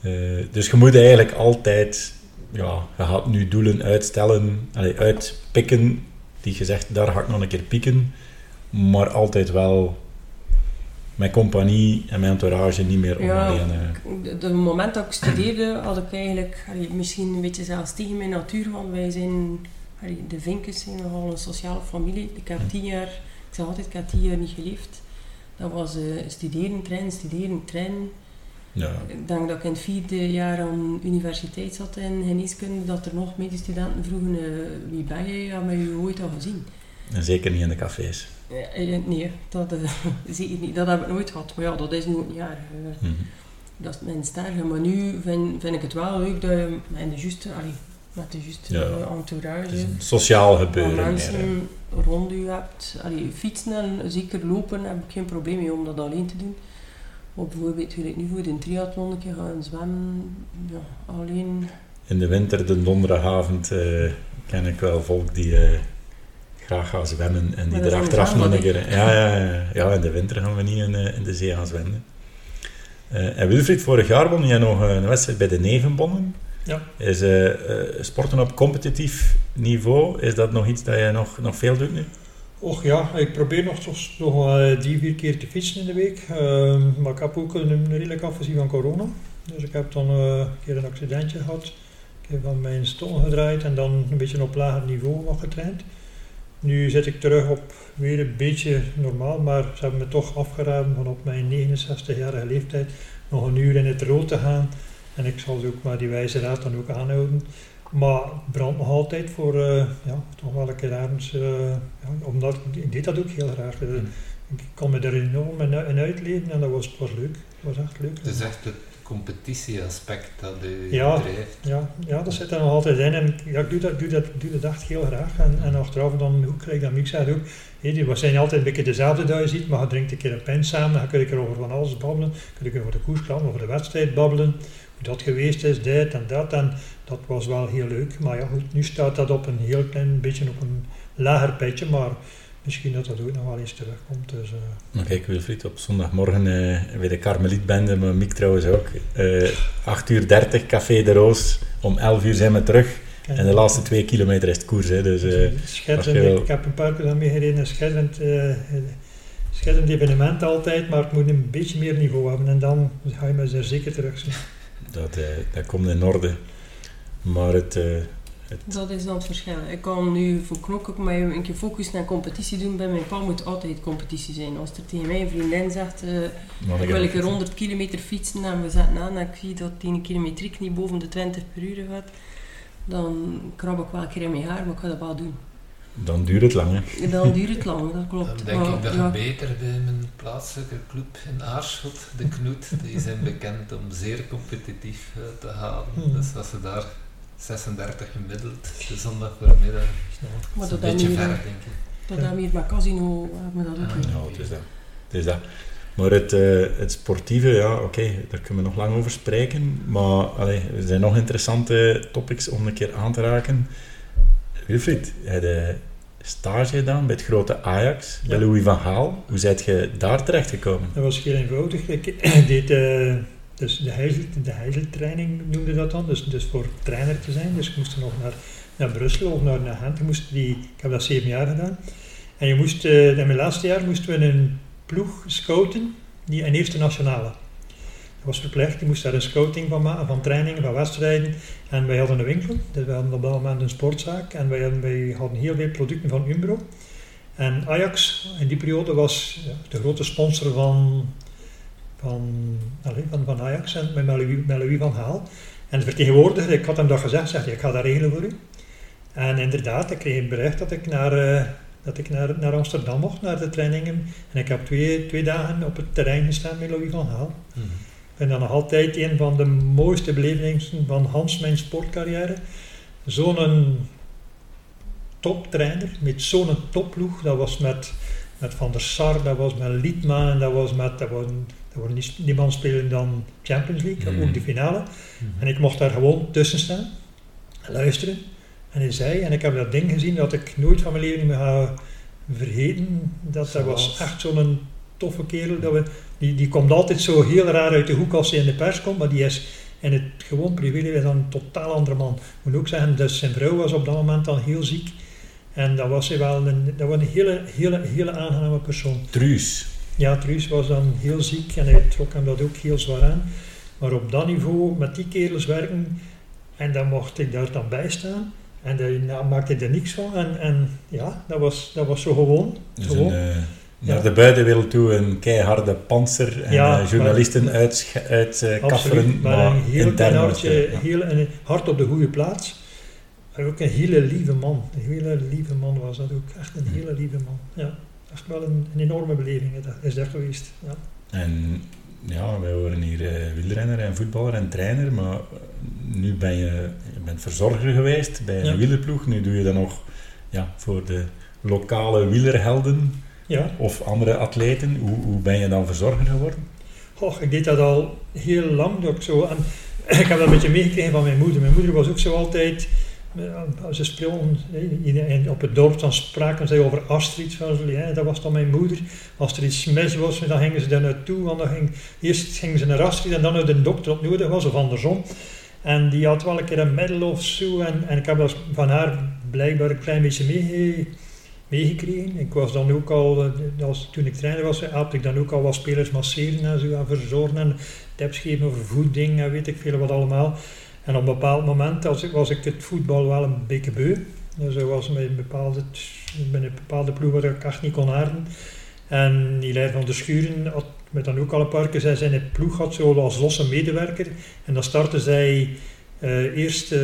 Eh, dus je moet eigenlijk altijd, ja, je gaat nu doelen uitstellen, allee, uitpikken, die je zegt, daar ga ik nog een keer pieken, maar altijd wel mijn compagnie en mijn entourage niet meer om
Ja.
alleen... eh,
Op het moment dat ik studeerde, had ik eigenlijk allee, misschien een beetje zelfs tegen mijn natuur, want wij zijn, allee, de Vinkers zijn nogal een sociale familie. Ik heb tien jaar, ik zeg altijd, ik heb tien jaar niet geleefd. Dat was eh, studeren, trainen, studeren, trainen.
ja.
Ik denk dat ik in het vierde jaar aan universiteit zat in geneeskunde, dat er nog medestudenten vroegen, eh, wie ben jij, hebben we je ooit al gezien?
En zeker niet in de cafés.
Eh, nee, dat, eh, zeker niet. dat heb ik nooit gehad. Maar ja, dat is nu niet jaar.
Mhm.
Dat is mijn sterke. Maar nu vind, vind ik het wel leuk dat je met de juiste, allee, met de juiste
Ja.
eh, entourage,
Het is een sociaal gebeuren meer. hè.
mensen rond u hebt. Allee, fietsen en zeker lopen heb ik geen probleem mee om dat alleen te doen. Of bijvoorbeeld, gelijk nu voor de triathlon een keer gaan zwemmen, ja, alleen.
In de winter, de donderdagavond, eh, ken ik wel volk die eh, graag gaan zwemmen en die
Maar
er achteraf nog een keer... Ja, ja, ja, ja, in de winter gaan we niet in, in de zee gaan zwemmen. En Wilfried, vorig jaar won jij nog een wedstrijd bij de Nevenbonnen.
Ja.
Is eh, eh, sporten op competitief niveau, is dat nog iets dat jij nog, nog veel doet nu?
Och ja, ik probeer nog, toch nog eh, drie, vier keer te fietsen in de week. Ehm, maar ik heb ook een, een redelijk afgezien van corona. Dus ik heb dan een keer een accidentje gehad. Ik heb van mijn stoel gedraaid en dan een beetje op lager niveau nog getraind. Nu zit ik terug op weer een beetje normaal, maar ze hebben me toch afgeraden van op mijn 69-jarige leeftijd nog een uur in het rood te gaan. En ik zal ze ook maar die wijze raad dan ook aanhouden. Maar brand nog altijd voor uh, ja, toch wel een keer ergens. Uh, ja, omdat ik deed dat ook heel graag. Uh, ik kon me er enorm in, in uitleven en dat was, was leuk. Dat was echt leuk.
Het is echt het competitieaspect dat u
ja,
drijft.
Ja, ja, dat zit er nog altijd in. En ja, ik doe dat, doe dat, doe dat echt heel graag. En, en achteraf dan ook, krijg ik dat Miek zegt ook. Hey, die zijn altijd een beetje dezelfde dat je ziet, maar je drinkt een keer een pen samen. Dan kun je over van alles babbelen. kun je over de koersklant, over de wedstrijd babbelen. Dat geweest is, dit en dat. En dat was wel heel leuk. Maar ja, goed, nu staat dat op een heel klein beetje op een lager pitje. Maar misschien dat dat ook nog wel eens terugkomt. Dus, uh.
Maar kijk, Wilfried, op zondagmorgen uh, bij de Karmelietbende, maar Miek trouwens ook. Uh, 8 uur 30, Café de Roos. Om 11 uur zijn we terug. En, en de laatste twee kilometer is het koers. Hè, dus,
schitterend, ik heb een paar keer aan meegereden. Een schitterend, schitterend evenement altijd, maar het moet een beetje meer niveau hebben. En dan ga je me er zeker terug zien.
Dat, dat komt in orde. Maar het, uh, het...
Dat is dan het verschil. Ik kan nu voor knokken maar een keer focus naar competitie doen. Bij mijn pa moet altijd competitie zijn. Als er tegen mij een vriendin zegt, uh, ik wil ik er 100 kilometer fietsen en we zetten aan en ik zie dat die kilometriek niet boven de 20 per uur gaat, dan krab ik wel een keer in mijn haar, maar ik ga dat wel doen.
Dan duurt het lang, hè?
Dan duurt het lang, dat klopt.
Dan denk
maar,
ik dat
ja.
je beter bij mijn plaatselijke club in Aarschot, de Knoet, die zijn bekend om zeer competitief uh, te halen.
Hmm.
Dus als ze daar 36 gemiddeld, de zondagvoormiddag,
maar
is
dat
een beetje ver, denk ik.
Dat hebben we hier met Casino, hebben we dat ook
Ah,
niet.
Nou, het is dat. Het is dat. Maar het, uh, het sportieve, ja, oké, okay, daar kunnen we nog lang over spreken. Maar allee, er zijn nog interessante topics om een keer aan te raken. Wilfried, heb je stage gedaan bij het grote Ajax, ja. bij Louis van Gaal. Hoe zijt je daar terecht gekomen?
Dat was heel eenvoudig. Ik deed uh, dus de heizeltraining, noemde dat dan. Dus, dus voor trainer te zijn. Dus ik moest nog naar, naar Brussel of naar, naar Gent. Ik, moest die, ik heb dat zeven jaar gedaan. En je moest, uh, in mijn laatste jaar moesten we een ploeg scouten, die een eerste nationale. Was verplicht, je moest daar een scouting van maken, van trainingen, van wedstrijden. En wij hadden een winkel, dus we hadden op dat moment een sportzaak. En wij hadden, wij hadden heel veel producten van Umbro. En Ajax in die periode was de grote sponsor van, van, van, van Ajax en met Louis, van Gaal. En de vertegenwoordiger, ik had hem dat gezegd, zegt ik ga dat regelen voor u. En inderdaad, ik kreeg bericht dat ik naar, uh, dat ik naar, naar Amsterdam mocht, naar de trainingen. En ik heb twee, twee dagen op het terrein gestaan met Louis van Gaal.
Mm.
Ik vind dat nog altijd een van de mooiste belevingen van Hans mijn sportcarrière. Zo'n toptrainer met zo'n topploeg. Dat was met, met Van der Sar, dat was met Liedman en dat was met... Dat was, dat was niet, niemand spelen dan Champions League, mm. ook de finale. Mm. En ik mocht daar gewoon tussen staan en luisteren. En hij zei, en ik heb dat ding gezien dat ik nooit van mijn leven meer ga vergeten. Dat, dat was echt zo'n toffe kerel. Dat we, die, die komt altijd zo heel raar uit de hoek als hij in de pers komt, maar die is in het gewoon privéleven dan een totaal andere man. Ik moet ook zeggen, dus zijn vrouw was op dat moment dan heel ziek. En dat was hij wel een, dat was een hele, hele, hele aangename persoon.
Truus.
Ja, Truus was dan heel ziek en hij trok hem dat ook heel zwaar aan. Maar op dat niveau, met die kerels werken, en dan mocht ik daar dan bij staan. En daar maakte hij er niks van. En, en ja, dat was, dat was zo gewoon.
Dus
gewoon.
een, eh, naar de buitenwereld toe een keiharde panzer en
Ja,
eh, journalisten uit, uit
maar,
maar
een heel
intern
hartje,
ja.
heel, een hart op de goede plaats. Maar ook een hele lieve man. Een hele lieve man was dat ook. Echt een hele lieve man. Ja, echt wel een, een enorme beleving dat is dat geweest. Ja.
En ja, wij horen hier eh, wielrenner en voetballer en trainer, maar nu ben je, je bent verzorger geweest bij een
Ja.
wielerploeg. Nu doe je dat nog ja, voor de lokale wielerhelden
ja.
of andere atleten. Hoe, hoe ben je dan verzorger geworden?
Goh, ik deed dat al heel lang. Dat ik, zo, en, ik heb dat een beetje meegekregen van mijn moeder. Mijn moeder was ook zo altijd, eh, als ze speelden op het dorp, dan spraken ze over Astrid. Ja, dat was dan mijn moeder. Als er iets mis was, dan gingen ze daar naartoe. Want dan ging, eerst gingen ze naar Astrid en dan naar de dokter op nodig was, of andersom. En die had wel een keer een middel of zo. En, en ik heb dat van haar blijkbaar een klein beetje meege- meegekregen. Ik was dan ook al, eh, als, toen ik trainer was, helpte ik dan ook al wat spelers masseren en zo, en verzorgen en tips geven over voeding en weet ik veel wat allemaal. En op een bepaald moment als was ik het voetbal wel een beetje beu. Dus was met een bepaalde, met een bepaalde ploeg waar ik echt niet kon aarden. En Hilaire van der Schuren had met dan ook al een paar keer zij zijn ploeg had zo als losse medewerker. En dan startte zij eh, eerst eh,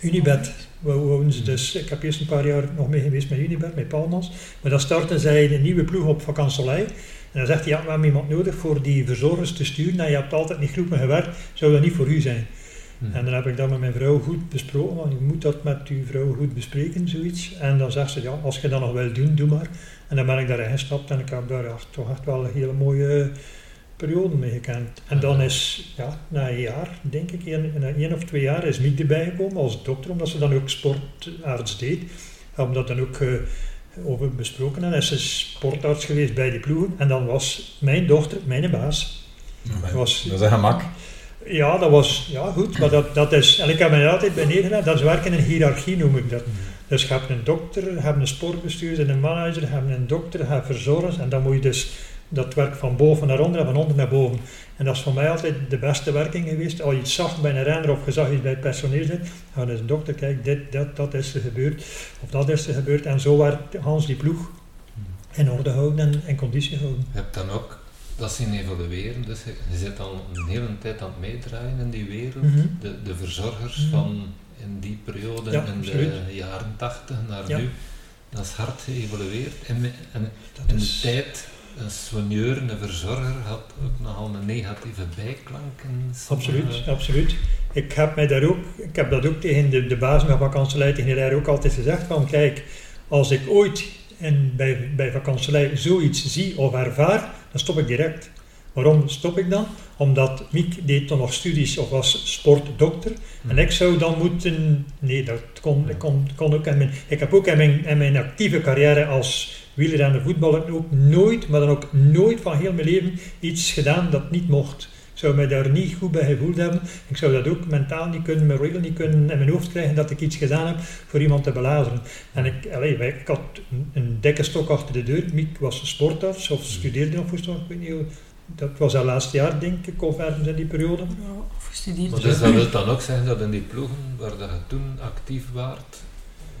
Unibet. We wouden ze dus, ik heb eerst een paar jaar nog mee geweest met Unibet, met Palmas. Maar dan starten zij een nieuwe ploeg op vakansolei. En dan zegt hij, ja, we hebben iemand nodig voor die verzorgers te sturen. En je hebt altijd in groepen gewerkt, zou dat niet voor u zijn?
Hm.
En dan heb ik dat met mijn vrouw goed besproken, want je moet dat met uw vrouw goed bespreken, zoiets. En dan zegt ze, ja, als je dat nog wil doen, doe maar. En dan ben ik daarin gestapt en ik heb daar echt, toch echt wel een hele mooie periode mee gekend. En dan is, ja, na een jaar, denk ik, een, na één of twee jaar, is Miek erbij gekomen als dokter, omdat ze dan ook sportarts deed. We hebben dat dan ook eh, over besproken en is ze sportarts geweest bij die ploegen. En dan was mijn dochter, mijn baas, was,
Dat is een gemak.
ja, dat was ja, goed, maar dat, dat is, en ik heb mij altijd bij neergelegd, dat is werken in hiërarchie noem ik dat. Dus je hebt een dokter, je hebt een sportbestuurder, een manager, je hebt een dokter, je hebt verzorgers en dan moet je dus dat werk van boven naar onder en van onder naar boven. En dat is voor mij altijd de beste werking geweest. Als je iets zag bij een renner of je zag iets bij het personeel zitten, dan is een dokter, kijk, dit, dat, dat is er gebeurd, of dat is er gebeurd. En zo werd Hans die ploeg in orde houden en in conditie houden.
Je hebt dan ook dat zien evolueren, dus je, je zit al een hele tijd aan het meedraaien in die wereld.
Mhm.
de, de verzorgers
Mhm.
van in die periode,
Ja,
in
absoluut.
de jaren 80 naar
Ja.
nu, dat is hard geëvolueerd. En, en
Dat
in de
is-
tijd, een soigneur, een verzorger, had ook nogal een negatieve bijklank. in sommige-
Absoluut, absoluut. Ik heb, mij daar ook, ik heb dat ook tegen de, de baas van vakantielei, tegen de ook altijd gezegd van kijk, als ik ooit in, bij, bij vakantielei zoiets zie of ervaar, dan stop ik direct. Waarom stop ik dan? Omdat Miek deed dan nog studies of was sportdokter. En ik zou dan moeten... Nee, dat kon, ik kon, kon ook in mijn... Ik heb ook in mijn, in mijn actieve carrière als wielrenner voetballer ook nooit, maar dan ook nooit van heel mijn leven iets gedaan dat niet mocht. Ik zou mij daar niet goed bij gevoeld hebben. Ik zou dat ook mentaal niet kunnen, moreel niet kunnen in mijn hoofd krijgen dat ik iets gedaan heb voor iemand te belazeren. En ik, allee, wij- ik had een, een dikke stok achter de deur. Miek was sportarts of studeerde nog voor sport, ik weet niet hoe. Dat was haar laatste jaar, denk ik, of ergens in die periode.
Ja, of gestudeerd.
Maar dus dat wil dan ook zeggen dat in die ploegen waar dat je toen actief waart,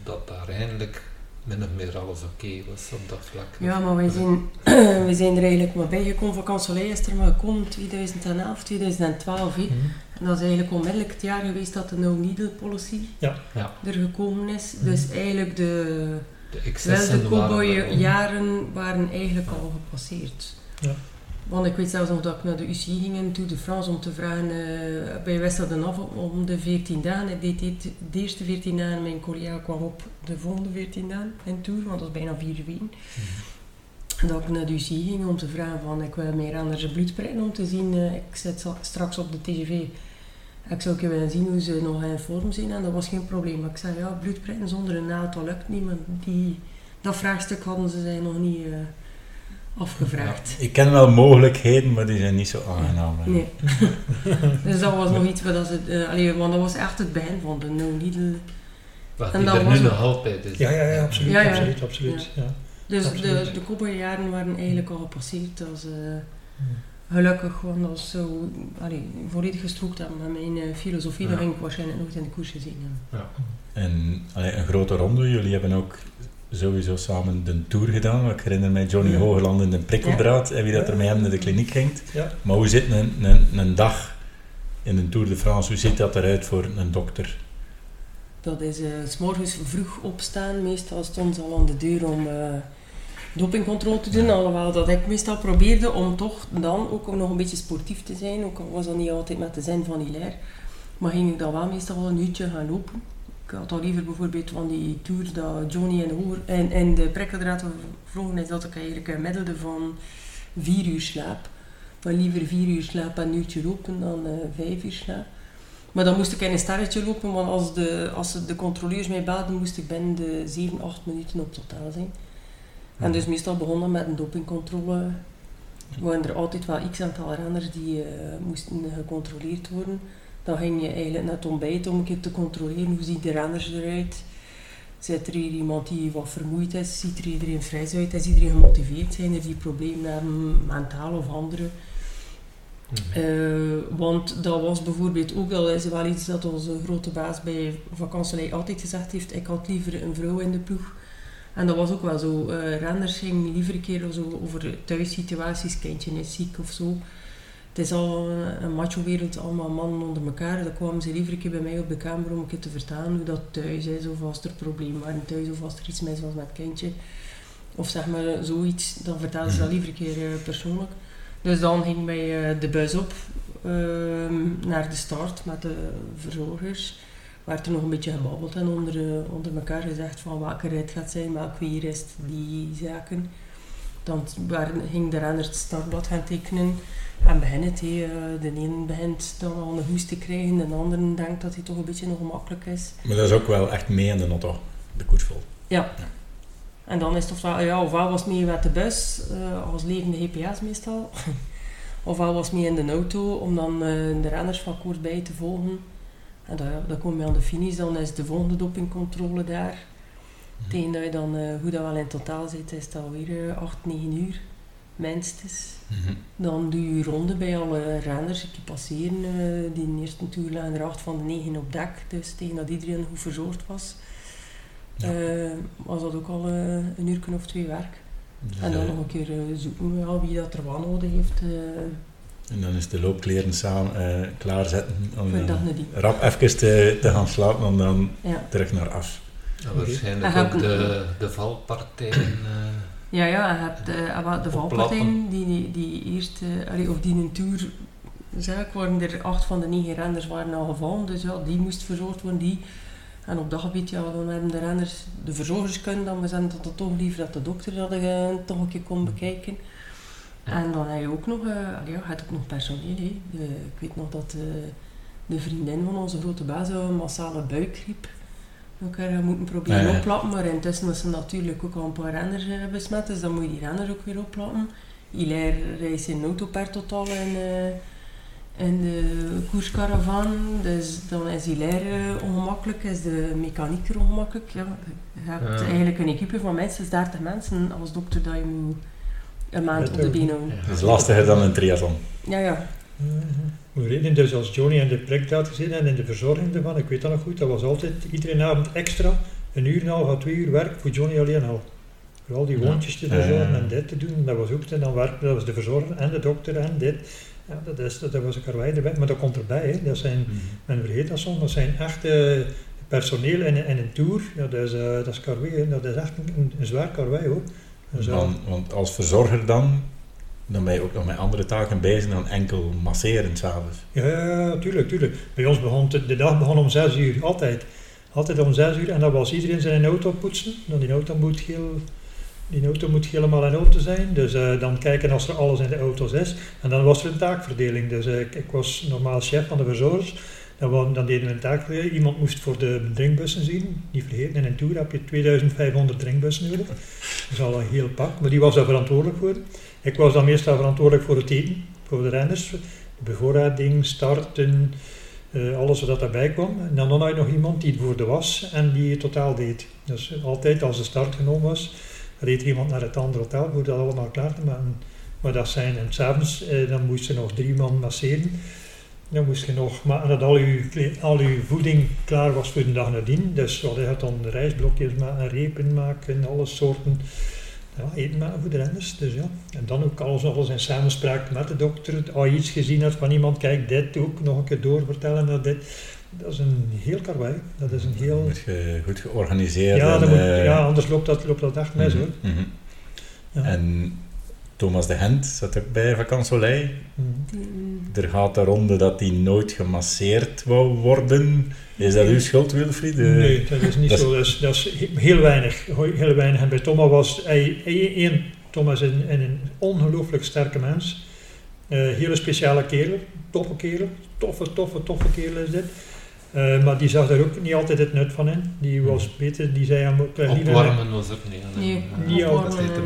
dat daar eindelijk min of meer alles oké was op dat vlak.
Ja, maar wij zijn, wij zijn er eigenlijk maar bijgekomen. Vakantielei is er maar gekomen 2011, 2012. hè.
Mhm.
En dat is eigenlijk onmiddellijk het jaar geweest dat de no-needle policy
Ja.
Ja.
er gekomen is.
Mhm.
Dus eigenlijk de
De excessen
wilde
waren
cowboy-jaren waren eigenlijk al gepasseerd.
Ja.
Want ik weet zelfs nog dat ik naar de UCI ging in Tour de France om te vragen, eh bij Westerden af om de 14 dagen. Ik deed dit, de eerste 14 dagen, mijn collega kwam op de volgende 14 dagen in Tour, want dat is bijna vier weken. En dat ik naar de UCI ging om te vragen van, ik wil meer aan zijn bloed prikken om te zien, eh, ik zit straks op de TGV. Ik zou keer willen zien hoe ze nog in vorm zijn en dat was geen probleem. Maar ik zei, ja, bloed prikken zonder een naald, dat lukt niet. Maar die, dat vraagstuk hadden ze zich nog niet eh, afgevraagd.
Ik ken wel mogelijkheden, maar die zijn niet zo aangenaam. hè.
Nee. dus dat was nog iets waar dat ze, eh, allee, want dat was echt het begin van de no needle.
Wat
En
die er
was
nu nog altijd is.
Ja, ja, ja, absoluut,
Ja, ja.
absoluut, absoluut. Ja.
Dus de,
Absoluut.
de cowboyjaren waren eigenlijk al gepasseerd. Als, eh, gelukkig, want als zo allee, volledig gestrookt met mijn eh, filosofie, dan
Ja.
ging ik waarschijnlijk nooit in de koers gezien hebben.
En allee, een grote ronde, jullie hebben ook sowieso samen de Tour gedaan. Ik herinner mij Johnny
Ja.
Hogeland in de prikkeldraad en wie dat er met hem naar de kliniek ging.
Ja.
Maar hoe zit een, een, een dag in een Tour de France, hoe ziet dat eruit voor een dokter?
Dat is eh, s morgens vroeg opstaan. Meestal stond ze al aan de deur om eh dopingcontrole te doen. Alhoewel dat ik meestal probeerde om toch dan ook nog een beetje sportief te zijn. Ook al was dat niet altijd met de zin van hilaire. Maar ging ik dan wel meestal wel een uurtje gaan lopen. Ik had al liever bijvoorbeeld van die tour dat Johnny en de, hoger, en, en de prikkeldraad vlogen is dat ik eigenlijk een middelde van vier uur slaap. Maar liever vier uur slaap en een uurtje lopen dan eh, vijf uur slaap. Maar dan moest ik in een sterretje lopen, want als de, als de controleurs mij belden, moest ik binnen de 7, 8 minuten op totaal zijn. En dus meestal begonnen met een dopingcontrole. Waren er altijd wel x aantal renners die eh, moesten gecontroleerd worden. Dan ging je eigenlijk net ontbijten om een keer te controleren hoe zien de renners eruit. Zit er hier iemand die wat vermoeid is? Ziet er iedereen fris uit? Is iedereen gemotiveerd? Zijn er die problemen hebben, mentaal of andere?
Mhm.
Eh, want dat was bijvoorbeeld ook, dat is wel iets dat onze grote baas bij Vakantielei altijd gezegd heeft, ik had liever een vrouw in de ploeg. En dat was ook wel zo. eh renners gingen liever een keer zo over thuissituaties, kindje is ziek of zo. Het is al een, macho-wereld, allemaal mannen onder elkaar. Dan kwamen ze liever een keer bij mij op de kamer om een keer te vertellen hoe dat thuis is, of als er problemen waren thuis, of als er iets mis was met het kindje. Of zeg maar eh, zoiets, dan vertelden ze dat liever een keer eh, persoonlijk. Dus dan ging mij eh, de bus op ehm, naar de start met de verzorgers. Werd er nog een beetje gebabbeld en onder, onder elkaar gezegd van welke rit gaat zijn, welk weer is die zaken. Dan ging de renner het startblad gaan tekenen en beginnen het. hé. Eh, de ene begint dan al een hoest te krijgen, de andere denkt dat hij toch een beetje ongemakkelijk is.
Maar dat is ook wel echt mee in de auto, de koers vol.
Ja. En dan is het ofwel, ja, ofwel was mee met de bus, eh, als levende GPS meestal. ofwel was mee in de auto om dan eh, de renners van kort bij te volgen. En dan, dan kom je aan de finish, dan is de volgende dopingcontrole daar. Tegen dat je dan, eh, hoe dat wel in totaal zit, is het alweer eh, 8, 9 uur, minstens.
Mhm.
Dan doe je ronde bij alle renners die passeren. eh, die in eerste toer lagen er 8 van de 9 op dek, dus tegen dat iedereen goed verzorgd was.
Ja.
eh, was dat ook al een uur of twee werk.
Dus,
En dan nog een keer zoeken ja, wie dat er wat nodig heeft
en dan is de loopkleren samen klaarzetten om rap even te, te gaan slapen en dan
Ja.
terug naar af.
Waarschijnlijk ook de, de valpartijen. eh,
ja, ja, je hebt eh, de
Oplappen.
valpartijen die, die, eerst, eh, allee, of die een tour zaak waren er acht van de negen renners waren al gevallen, dus ja, die moest verzorgd worden, die. En op dat gebied, ja, dan hebben de renners, de verzorgers kunnen dan, we zijn dat het toch liever dat de dokter dat toch een keer kon bekijken. En dan heb je ook nog, ja, hebt ook nog personeel. Hè. De- ik weet nog dat de vriendin van onze grote baas had een massale buikgriep elkaar eh, moeten proberen
Ja, ja.
oplappen, maar intussen is ze natuurlijk ook al een paar renners eh, besmet, dus dan moet je die renners ook weer oplappen. Hilaire reist in auto per totaal in, eh, in de koerskaravan, dus dan is Hilaire ongemakkelijk, is de mechanieker ongemakkelijk. Ja, je hebt
Ja.
eigenlijk een equipe van minstens 30 mensen als dokter dat je moet een maand op de been houden.
Dat is lastiger dan een triathlon.
Ja, ja.
We reden dus als Johnny in de prikdaad gezien en in de verzorging ervan, ik weet dat nog goed, dat was altijd iedere avond extra een uur en een half à twee uur werk voor Johnny alleen al. Voor al die
Ja.
wondjes te verzorgen en dit te doen, dat was ook, en dan werkte, dat was de verzorger en de dokter en dit. Ja, dat, is, dat, dat was een karwei erbij, maar dat komt erbij, hè. dat zijn, men vergeet dat soms, dat zijn echte personeel in, in een tour, ja, dat, is, eh, dat is karwei, hè. dat is echt een, een zwaar karwei hoor. Dus,
Want, want als verzorger dan, dan ben je ook nog met andere taken bezig dan enkel masseren s'avonds.
Ja, tuurlijk, tuurlijk. Bij ons begon het- de dag begon om 6 uur, altijd. Altijd om 6 uur en dan was iedereen zijn auto poetsen. Dan die auto moet heel, die auto moet helemaal in orde zijn. Dus eh, dan kijken als er alles in de auto's is. En dan was er een taakverdeling. Dus eh, ik, ik was normaal chef van de verzorgers. Dan, dan deden we een taakverdeling. Iemand moest voor de drinkbussen zien. Niet vergeten, in een tour heb je 2500 drinkbussen nodig. Dat is al een heel pak. Maar die was daar verantwoordelijk voor. Ik was dan meestal verantwoordelijk voor het eten, voor de renners de bevoorrading, starten, eh, alles wat daarbij kwam. En dan had je nog iemand die het voor de was en die het totaal deed. Dus altijd als de start genomen was, reed iemand naar het andere hotel voor dat allemaal klaar te maken. Maar dat zijn, en s'avonds, eh, dan moest je nog drie man masseren. Dan moest je nog, maar dat al je, al je voeding klaar was voor de dag nadien. Dus wat je had dan rijstblokjes maken, repen maken, alle soorten ja, eten maken voor de renners. Dus ja. En dan ook alles, alles in samenspraak met de dokter. Als je iets gezien had van iemand, kijk dit ook nog een keer doorvertellen dat dit. Dat is een heel karwei. Dat is een heel...
Moet je goed georganiseerd
Ja,
en,
dat moet,
eh,
ja anders loopt dat, loopt dat echt mis
mhm,
hoor.
mhm.
Ja.
En Thomas de Hent zat ook bij Vacansoleil.
Mhm.
Die-
Er gaat de ronde dat hij nooit gemasseerd wou worden. Is dat uw schuld, Wilfried? Eh,
Nee, dat is niet
dat
zo. Dat is, dat is he- heel weinig. Heel weinig. En bij Thomas was hij, hij- één, Thomas is een, een ongelooflijk sterke mens. Eh, hele speciale kerel, toffe kerel, toffe, toffe, toffe kerel is dit. Eh, maar die zag er ook niet altijd het nut van in. Die was beter, die zei hem ook liever-
Opwarmen was er niet aan.
Nee,
niet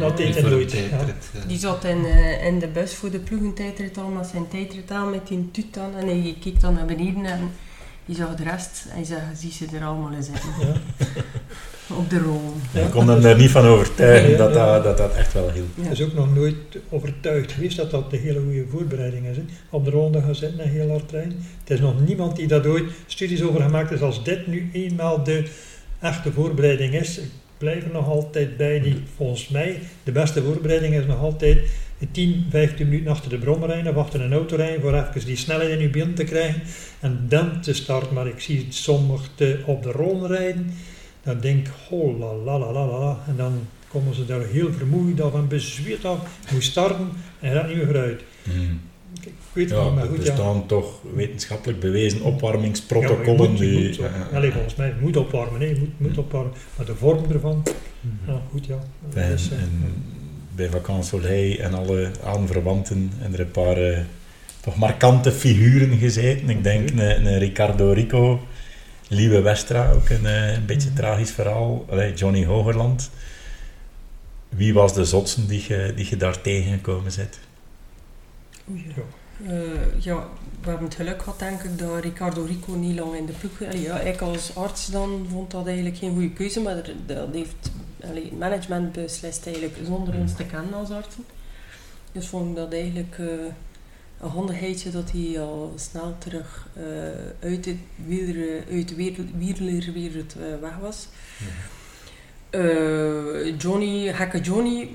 dat deed niet
hij nooit.
Die zat in, eh, in de bus voor de ploegentijdrit al met zijn tijdrit aan, met die tuut aan. En hij keek dan naar beneden en die zag de rest. En hij zei, zie ze er allemaal in zitten.
Ja.
Op de rol.
Ja.
Ik kon hem er niet van overtuigen dat, dat, dat dat echt wel hielp.
Ja.
Hij is ook nog nooit overtuigd geweest dat dat de hele goede voorbereiding is. hè. Op de ronde gaan zitten en heel hard trainen. Het is nog niemand die daar ooit studies over gemaakt is. Als dit nu eenmaal de echte voorbereiding is, ik blijf er nog altijd bij. Die, volgens mij, de beste voorbereiding is nog altijd 10, 15 minuten achter de bron rijden of achter een auto rijden voor even die snelheid in je been te krijgen en dan te starten. Maar ik zie sommigen op de ronde rijden, dan denk ik, oh la la la la la. En dan komen ze daar heel vermoeid af en bezweet af, moet starten en gaat niet meer vooruit.
Hmm.
Ik weet het
Ja,
niet, maar
er
goed, ja.
bestaan toch wetenschappelijk bewezen opwarmingsprotocollen. die,
moet. Allee, volgens mij, moet opwarmen, hè. je moet, moet opwarmen. Maar de vorm ervan, ja goed ja.
En,
is, eh,
en bij Vacances en alle aanverwanten en er een paar eh, toch markante figuren gezeten. Ik denk een, een Ricardo Rico, Lieve Westra, ook een, eh, een beetje
Mhm.
tragisch verhaal. Allee, Johnny Hogerland. Wie was de zotsen die je, die je daar tegengekomen bent?
Oei,
Ja.
Eh, ja, we hebben het geluk gehad, denk ik, dat Ricardo Rico niet lang in de ploeg... Allee, ja, ik als arts dan vond dat eigenlijk geen goede keuze, maar er- dat heeft allee, het management beslist eigenlijk zonder ons te kennen als artsen. Dus vond ik dat eigenlijk eh, een handigheidje dat hij al snel terug eh, uit de wieler, uit de wereld, wielerwereld eh, weg was. Eh, Johnny, gekke Johnny,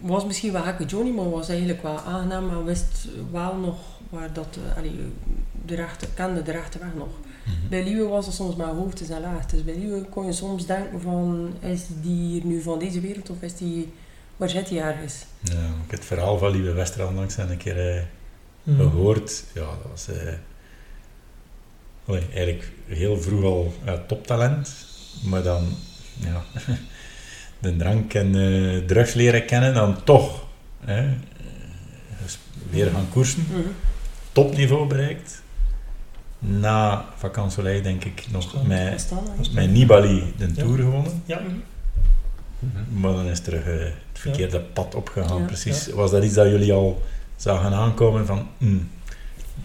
was misschien wel gekke Johnny, maar was eigenlijk wel aangenaam en wist wel nog waar dat, allee, de rechte, kende de rechte weg nog. Bij Liewe was het soms maar hoogtes en laagtes. Bij Liewe kon je soms denken van, is die hier nu van deze wereld of is die, waar zit hij ergens?
Ja, ik heb het verhaal van Lieve Westra onlangs een keer eh,
hm.
gehoord. Ja, dat was eh, allee, eigenlijk heel vroeg al eh, toptalent. Maar dan ja, de drank en eh, drugs leren kennen, dan toch weer gaan koersen. Topniveau bereikt. Na Soleil denk ik nog met, met Nibali de
Ja.
Tour gewonnen.
Ja,
Mhm.
Maar dan is terug eh, het verkeerde pad opgegaan. Precies. Was dat iets dat jullie al zagen aankomen van... hmm,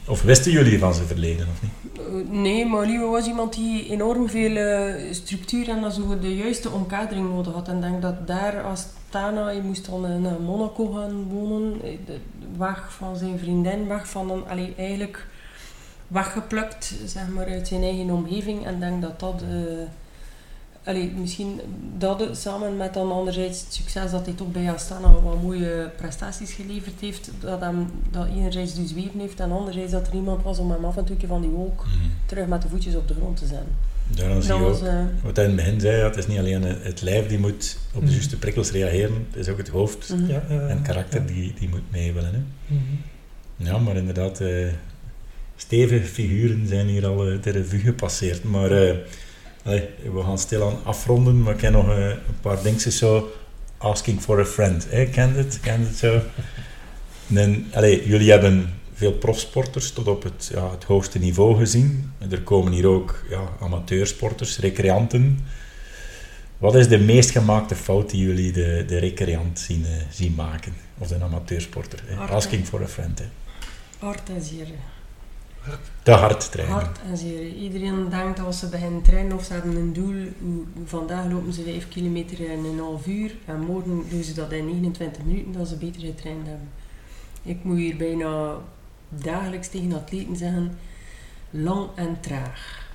Of wisten jullie van zijn verleden of niet?
Nee, maar Liewe was iemand die enorm veel eh, structuur en dan zo de juiste omkadering nodig had. En ik denk dat daar als Tana, je moest dan in eh, Monaco gaan wonen, weg van zijn vriendin, weg van een, allee, eigenlijk weggeplukt zeg maar, uit zijn eigen omgeving. En ik denk dat dat, allee, misschien dat samen met dan anderzijds het succes dat hij toch bij Astana wat mooie prestaties geleverd heeft, dat hem dat enerzijds dus zweven heeft en anderzijds dat er iemand was om hem af en toe van die wolk terug met de voetjes op de grond te zetten.
Daarom zie je
was,
ook,
eh,
wat hij in het begin zei, ja, het is niet alleen het lijf die moet op de
Mhm.
juiste prikkels reageren, het is ook het hoofd
mhm.
ja, ja,
en karakter
ja.
die, die moet mee willen. Hè.
Mhm.
Ja, maar inderdaad, eh, stevige figuren zijn hier al eh, de revue gepasseerd. Maar eh, allee, we gaan stilaan afronden, maar ik heb nog eh, een paar dingetjes zo. Asking for a friend, hè? kent het? Kent het zo? En, allee, jullie hebben veel profsporters tot op het, ja, het hoogste niveau gezien. En Er komen hier ook ja, amateursporters, recreanten. Wat is de meest gemaakte fout die jullie de, de recreant zien, eh, zien maken? Of de amateursporter? Asking for a friend. Hè?
Hard en zeer.
Te hard trainen.
Hard en zeer. Iedereen denkt als ze beginnen trainen of ze hebben een doel. Vandaag lopen ze 5 kilometer in een half uur en morgen doen ze dat in 29 minuten dat ze beter getraind hebben. Ik moet hier bijna dagelijks tegen atleten zeggen, lang en traag.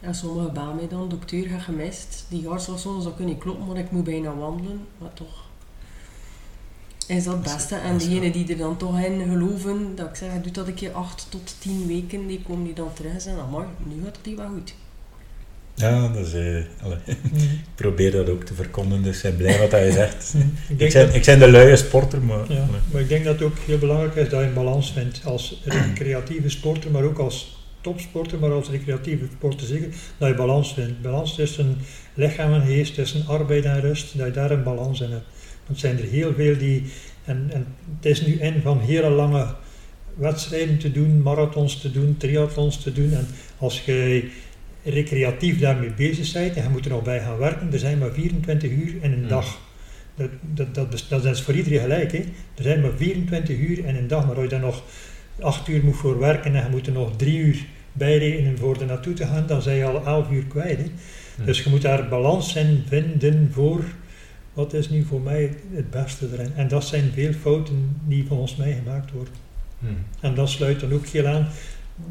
En sommigen bellen mij dan, dokter, ga gemist. Die hartslagzones, dat kan niet kloppen, maar ik moet bijna wandelen. Maar toch is dat het beste. En degenen die er dan toch in geloven, dat ik zeg, doe dat een keer 8 tot 10 weken, die komen die dan terug en zeggen, amai, nu gaat het hier wel goed.
Ja, dat is, eh, allee, ik probeer dat ook te verkondigen, dus ik ben blij wat hij zegt.
Ik
ben, ik de luie sporter, maar...
Ja, maar ik denk dat het ook heel belangrijk is dat je een balans vindt als recreatieve sporter, maar ook als topsporter, maar als recreatieve sporter zeker, dat je balans vindt. Balans tussen lichaam en geest, tussen arbeid en rust, dat je daar een balans in hebt. Want zijn er heel veel die, en, en het is nu in van hele lange wedstrijden te doen, marathons te doen, triathlons te doen. En als je recreatief daarmee bezig bent en je moet er nog bij gaan werken, er zijn maar 24 uur in een
Hmm.
dag. Dat, dat, dat, is- dat is voor iedereen gelijk. Hè. Er zijn maar 24 uur in een dag, maar als je dan nog 8 uur moet voor werken en je moet er nog 3 uur bijrekenen voor er naartoe te gaan, dan zijn je al 11 uur kwijt. Hè.
Hm.
Dus je moet daar balans in vinden voor wat is nu voor mij het beste erin. En dat zijn veel fouten die volgens mij gemaakt worden.
Hm.
En dat sluit dan ook heel aan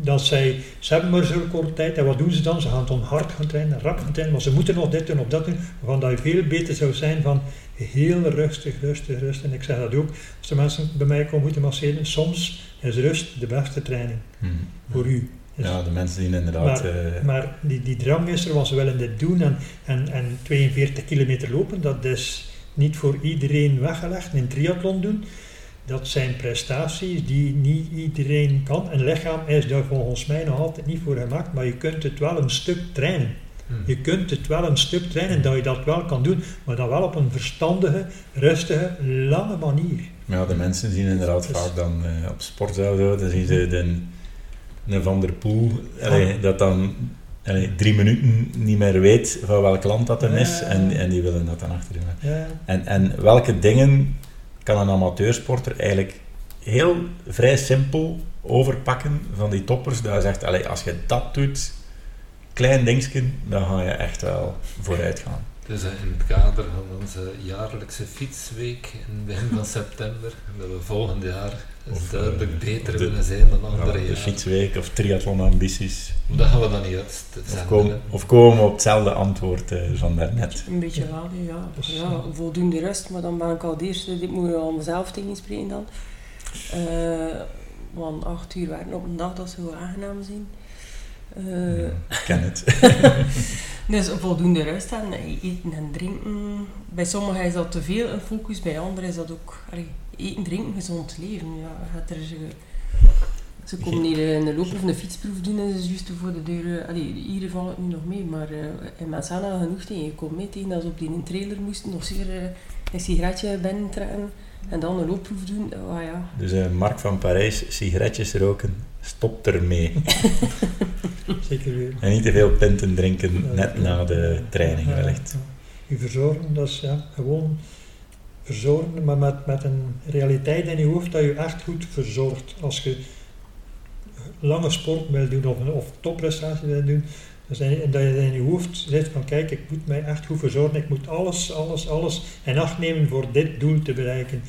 dat zij, ze hebben maar zo'n korte tijd en wat doen ze dan? Ze gaan dan hard gaan trainen, rap gaan trainen, maar ze moeten nog dit doen of dat doen, waarvan dat je veel beter zou zijn van heel rustig, rustig, rustig. En ik zeg dat ook, als de mensen bij mij komen moeten masseren, soms is rust de beste training
Hm.
voor u.
Ja, de mensen die inderdaad... eh,
maar die, die drang is er, want ze willen dit doen en, en, en 42 kilometer lopen, dat is niet voor iedereen weggelegd. Een triathlon doen, dat zijn prestaties die niet iedereen kan. Een lichaam is daar volgens mij nog altijd niet voor gemaakt, maar je kunt het wel een stuk trainen.
Hm.
Je kunt het wel een stuk trainen, dat je dat wel kan doen, maar dan wel op een verstandige, rustige, lange manier.
Ja, de mensen zien inderdaad
Dus-
vaak dan eh, op sportzaal, zo, dan zien ze de, een Van der Poel, allee, dat dan allee, drie minuten niet meer weet van welk land dat hem is, en, en die willen dat dan achter doen.
Ja,
En, en welke dingen kan een amateursporter eigenlijk heel vrij simpel overpakken van die toppers, dat hij zegt, allee, als je dat doet, klein dingetje, dan ga je echt wel vooruit gaan.
Dus eh, in het kader van onze jaarlijkse fietsweek in het begin van september, dat we volgend jaar
Of,
duidelijk
eh,
beter
de-
willen zijn dan
Ja,
andere
de
jaren.
fietsweek of triathlonambities.
Dat gaan we dan niet uitzenden.
Of komen, of komen we op hetzelfde antwoord eh, van daarnet.
Een beetje wel, ja.
Dus,
ja. Voldoende rust, maar dan ben ik al de eerste, dit moet ik al mezelf tegenspreken dan. Eh, want acht uur werken op een dag, dat zou aangenaam zijn. Eh,
Ik ken het.
Dus voldoende rust en eten en drinken. Bij sommigen is dat te veel een focus, bij anderen is dat ook allee, eten, drinken, gezond leven. Ja, gaat er, ze, ze komen hier een loop of een fietsproef doen en ze is juist voor de deur. eh, Allee, hier valt het nu nog mee, maar uh, in hadden genoeg tegen. Je komt mee tegen dat ze op die trailer moesten nog zeer eh, een sigaretje binnen trekken en dan een loopproef doen. Oh, ja.
Dus eh, Mark van Parijs, sigaretjes roken, stop ermee.
zeker weer.
En niet te veel pinten drinken net na de training wellicht.
Je verzorgen, dat is ja, gewoon verzorgen, maar met, met een realiteit in je hoofd dat je echt goed verzorgt. Als je lange sport wil doen of, of topprestatie wil doen, dat je in je hoofd zit van kijk, ik moet mij echt goed verzorgen, ik moet alles, alles, alles in acht nemen voor dit doel te bereiken.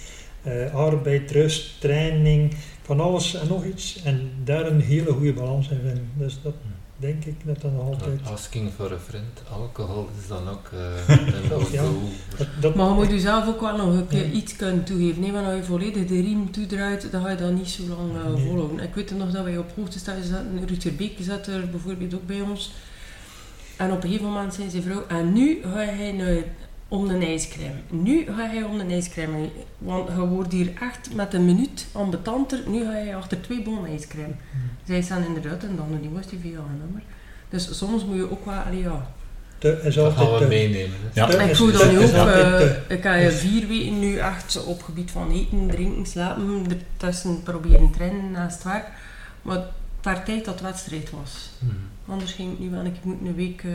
Eh, arbeid, rust, training, van alles en nog iets. En daar een hele goede balans in vinden. Dus dat denk ik dat nog altijd...
Asking for a friend, alcohol is dan ook eh een
Dat, ja. Dat, dat,
Maar je moet jezelf ook wel nog een keer
Ja.
iets kunnen toegeven. Nee, want als je volledig de riem toedraait, dan ga je dat niet zo lang eh,
Nee.
volhouden. Ik weet nog dat wij op hoogtestage zaten, Rutger Beek zat er bijvoorbeeld ook bij ons. En op een gegeven moment zei zijn vrouw, en nu ga hij naar om de ijscrème. Nu ga hij om de ijscrème. Want je wordt hier echt met een minuut ambetanter. Nu ga je achter twee bonnen ijscrème. Zij staan inderdaad en dan die was die veel nummer. Dus soms moet je ook wel, allee, ja,
te, is
Dat gaan we
te-
meenemen.
Ja.
te-
ik voel dat nu ook. eh,
te-
ik ga je vier weken nu echt op gebied van eten, drinken, slapen, ertussen proberen trainen naast werk. Maar per tijd dat wedstrijd was.
Mhm.
Anders ging het nu wel. Ik moet een week eh,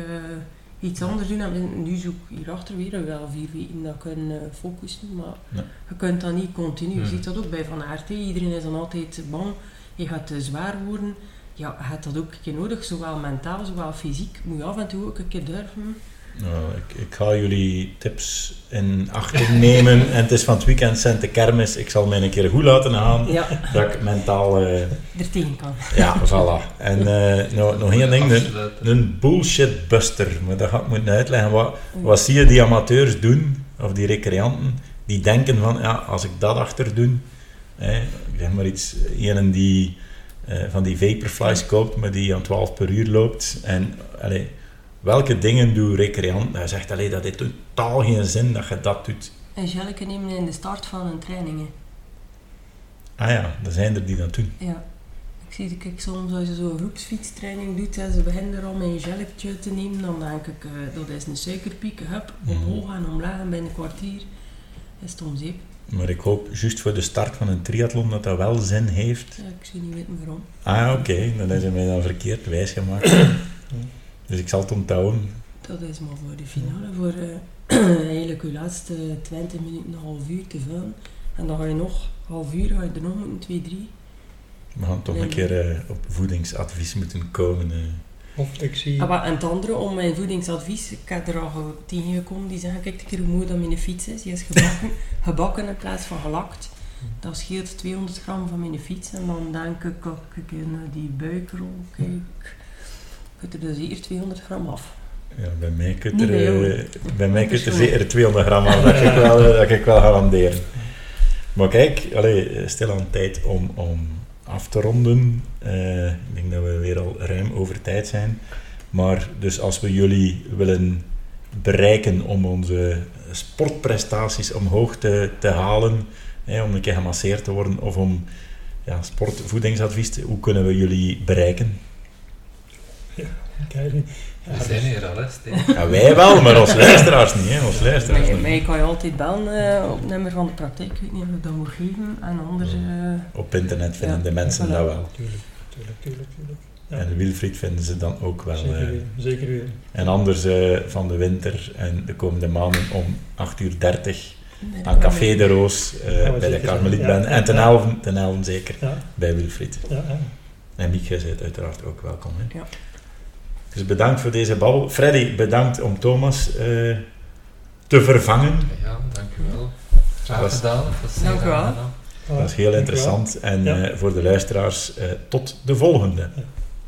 iets anders doen. En nu zoek ik hierachter weer wel vier weken dat kan eh, focussen. Maar
Ja.
je kunt dat niet continu. Je
Hmm.
ziet dat ook bij Van Aert. hè. Iedereen is dan altijd bang. Je gaat te zwaar worden. ja, je hebt dat ook een keer nodig, zowel mentaal, zowel fysiek. Moet je af en toe ook een keer durven.
Nou, ik, ik ga jullie tips in acht nemen. en het is van het weekend zijn de kermis. Ik zal mij een keer goed laten gaan.
Ja,
Dat ik mentaal... eh,
er tegen kan.
ja, voilà. En eh, nog, nog één ding. Een, bullshitbuster. Maar dat ga ik moeten uitleggen. Wat, wat zie je die amateurs doen, of die recreanten, die denken van, ja, als ik dat achter doe, hè, ik zeg maar iets, een die eh, van die vaporflies koopt, maar die aan 12 per uur loopt. En allee, welke dingen doet recreant? Hij zegt, allee, dat heeft totaal geen zin dat je dat doet.
Een gelletje nemen in de start van een training. hè.
Ah ja, er zijn er die dat doen.
Ja. Ik zie kijk, soms als je zo'n groepsfietstraining doet en ze beginnen er al met een gelletje te nemen, dan denk ik, eh, dat is een suikerpiek, hup,
Mhm.
omhoog en omlaag en binnen een kwartier is het om zeep.
Maar ik hoop, juist voor de start van een triathlon, dat dat wel zin heeft.
Ja, ik zou niet weten waarom.
Ah, oké. Dan is het mij dan verkeerd wijsgemaakt. dus ik zal het onthouden.
Dat is maar voor de finale, voor eh, eigenlijk je laatste 20 minuten, een half uur te vullen. En dan ga je nog, half uur, ga je er nog moeten, 2, 3.
We gaan toch een keer eh, op voedingsadvies moeten komen. eh.
Of ik zie...
Ah, maar en het andere, om mijn voedingsadvies, ik heb er al ge- tegengekomen, die zeggen, kijk een keer hoe mooi dat mijn fiets is. Die is gebakken, gebakken in plaats van gelakt. Dat scheelt 200 gram van mijn fiets. En dan denk ik, als ik naar die buikrol kijk, ik er dus hier 200 gram af.
Ja, bij mij kunt er,
bij
mij kunt er zeker 200 gram af, dat ik wel, dat ik wel garanderen. Maar kijk, allee, eh, stil aan tijd om, om af te ronden. Eh, ik denk dat we weer al ruim over tijd zijn. Maar dus als we jullie willen bereiken om onze sportprestaties omhoog te, te halen, hè, om een keer gemasseerd te worden of om ja, sportvoedingsadvies, te- hoe kunnen we jullie bereiken?
Kijk, ja,
We zijn
dus-
hier al, hè, Steen.
Ja, wij wel, maar ons luisteraars niet. Hè, ons luisteraars
Mij,
niet.
mij kan je altijd bellen eh, op het nummer van de praktijk, ik weet niet of ik dat moet geven. En anders, eh,
Op internet vinden
Ja,
de mensen
voilà.
dat wel.
Tuurlijk, tuurlijk, tuurlijk, tuurlijk. Ja,
En Wilfried vinden ze dan ook wel.
zeker
eh.
weer, zeker weer.
en anders eh, van de winter en de komende maanden om 8.30 uur
bij de
aan Café de Roos eh, bij de
zijn. Ja,
En ten elven, ten elven zeker
Ja,
bij Wilfried.
ja, ja.
En Mieke is uiteraard ook welkom. Hè.
Ja.
Dus bedankt voor deze babbel. Freddy, bedankt om Thomas eh, te vervangen.
Ja, dank u wel. Graag gedaan. Dat is zeer
Dank u wel.
Dat is heel interessant. En
Ja.
eh, voor de luisteraars, eh, tot de volgende.
Ja.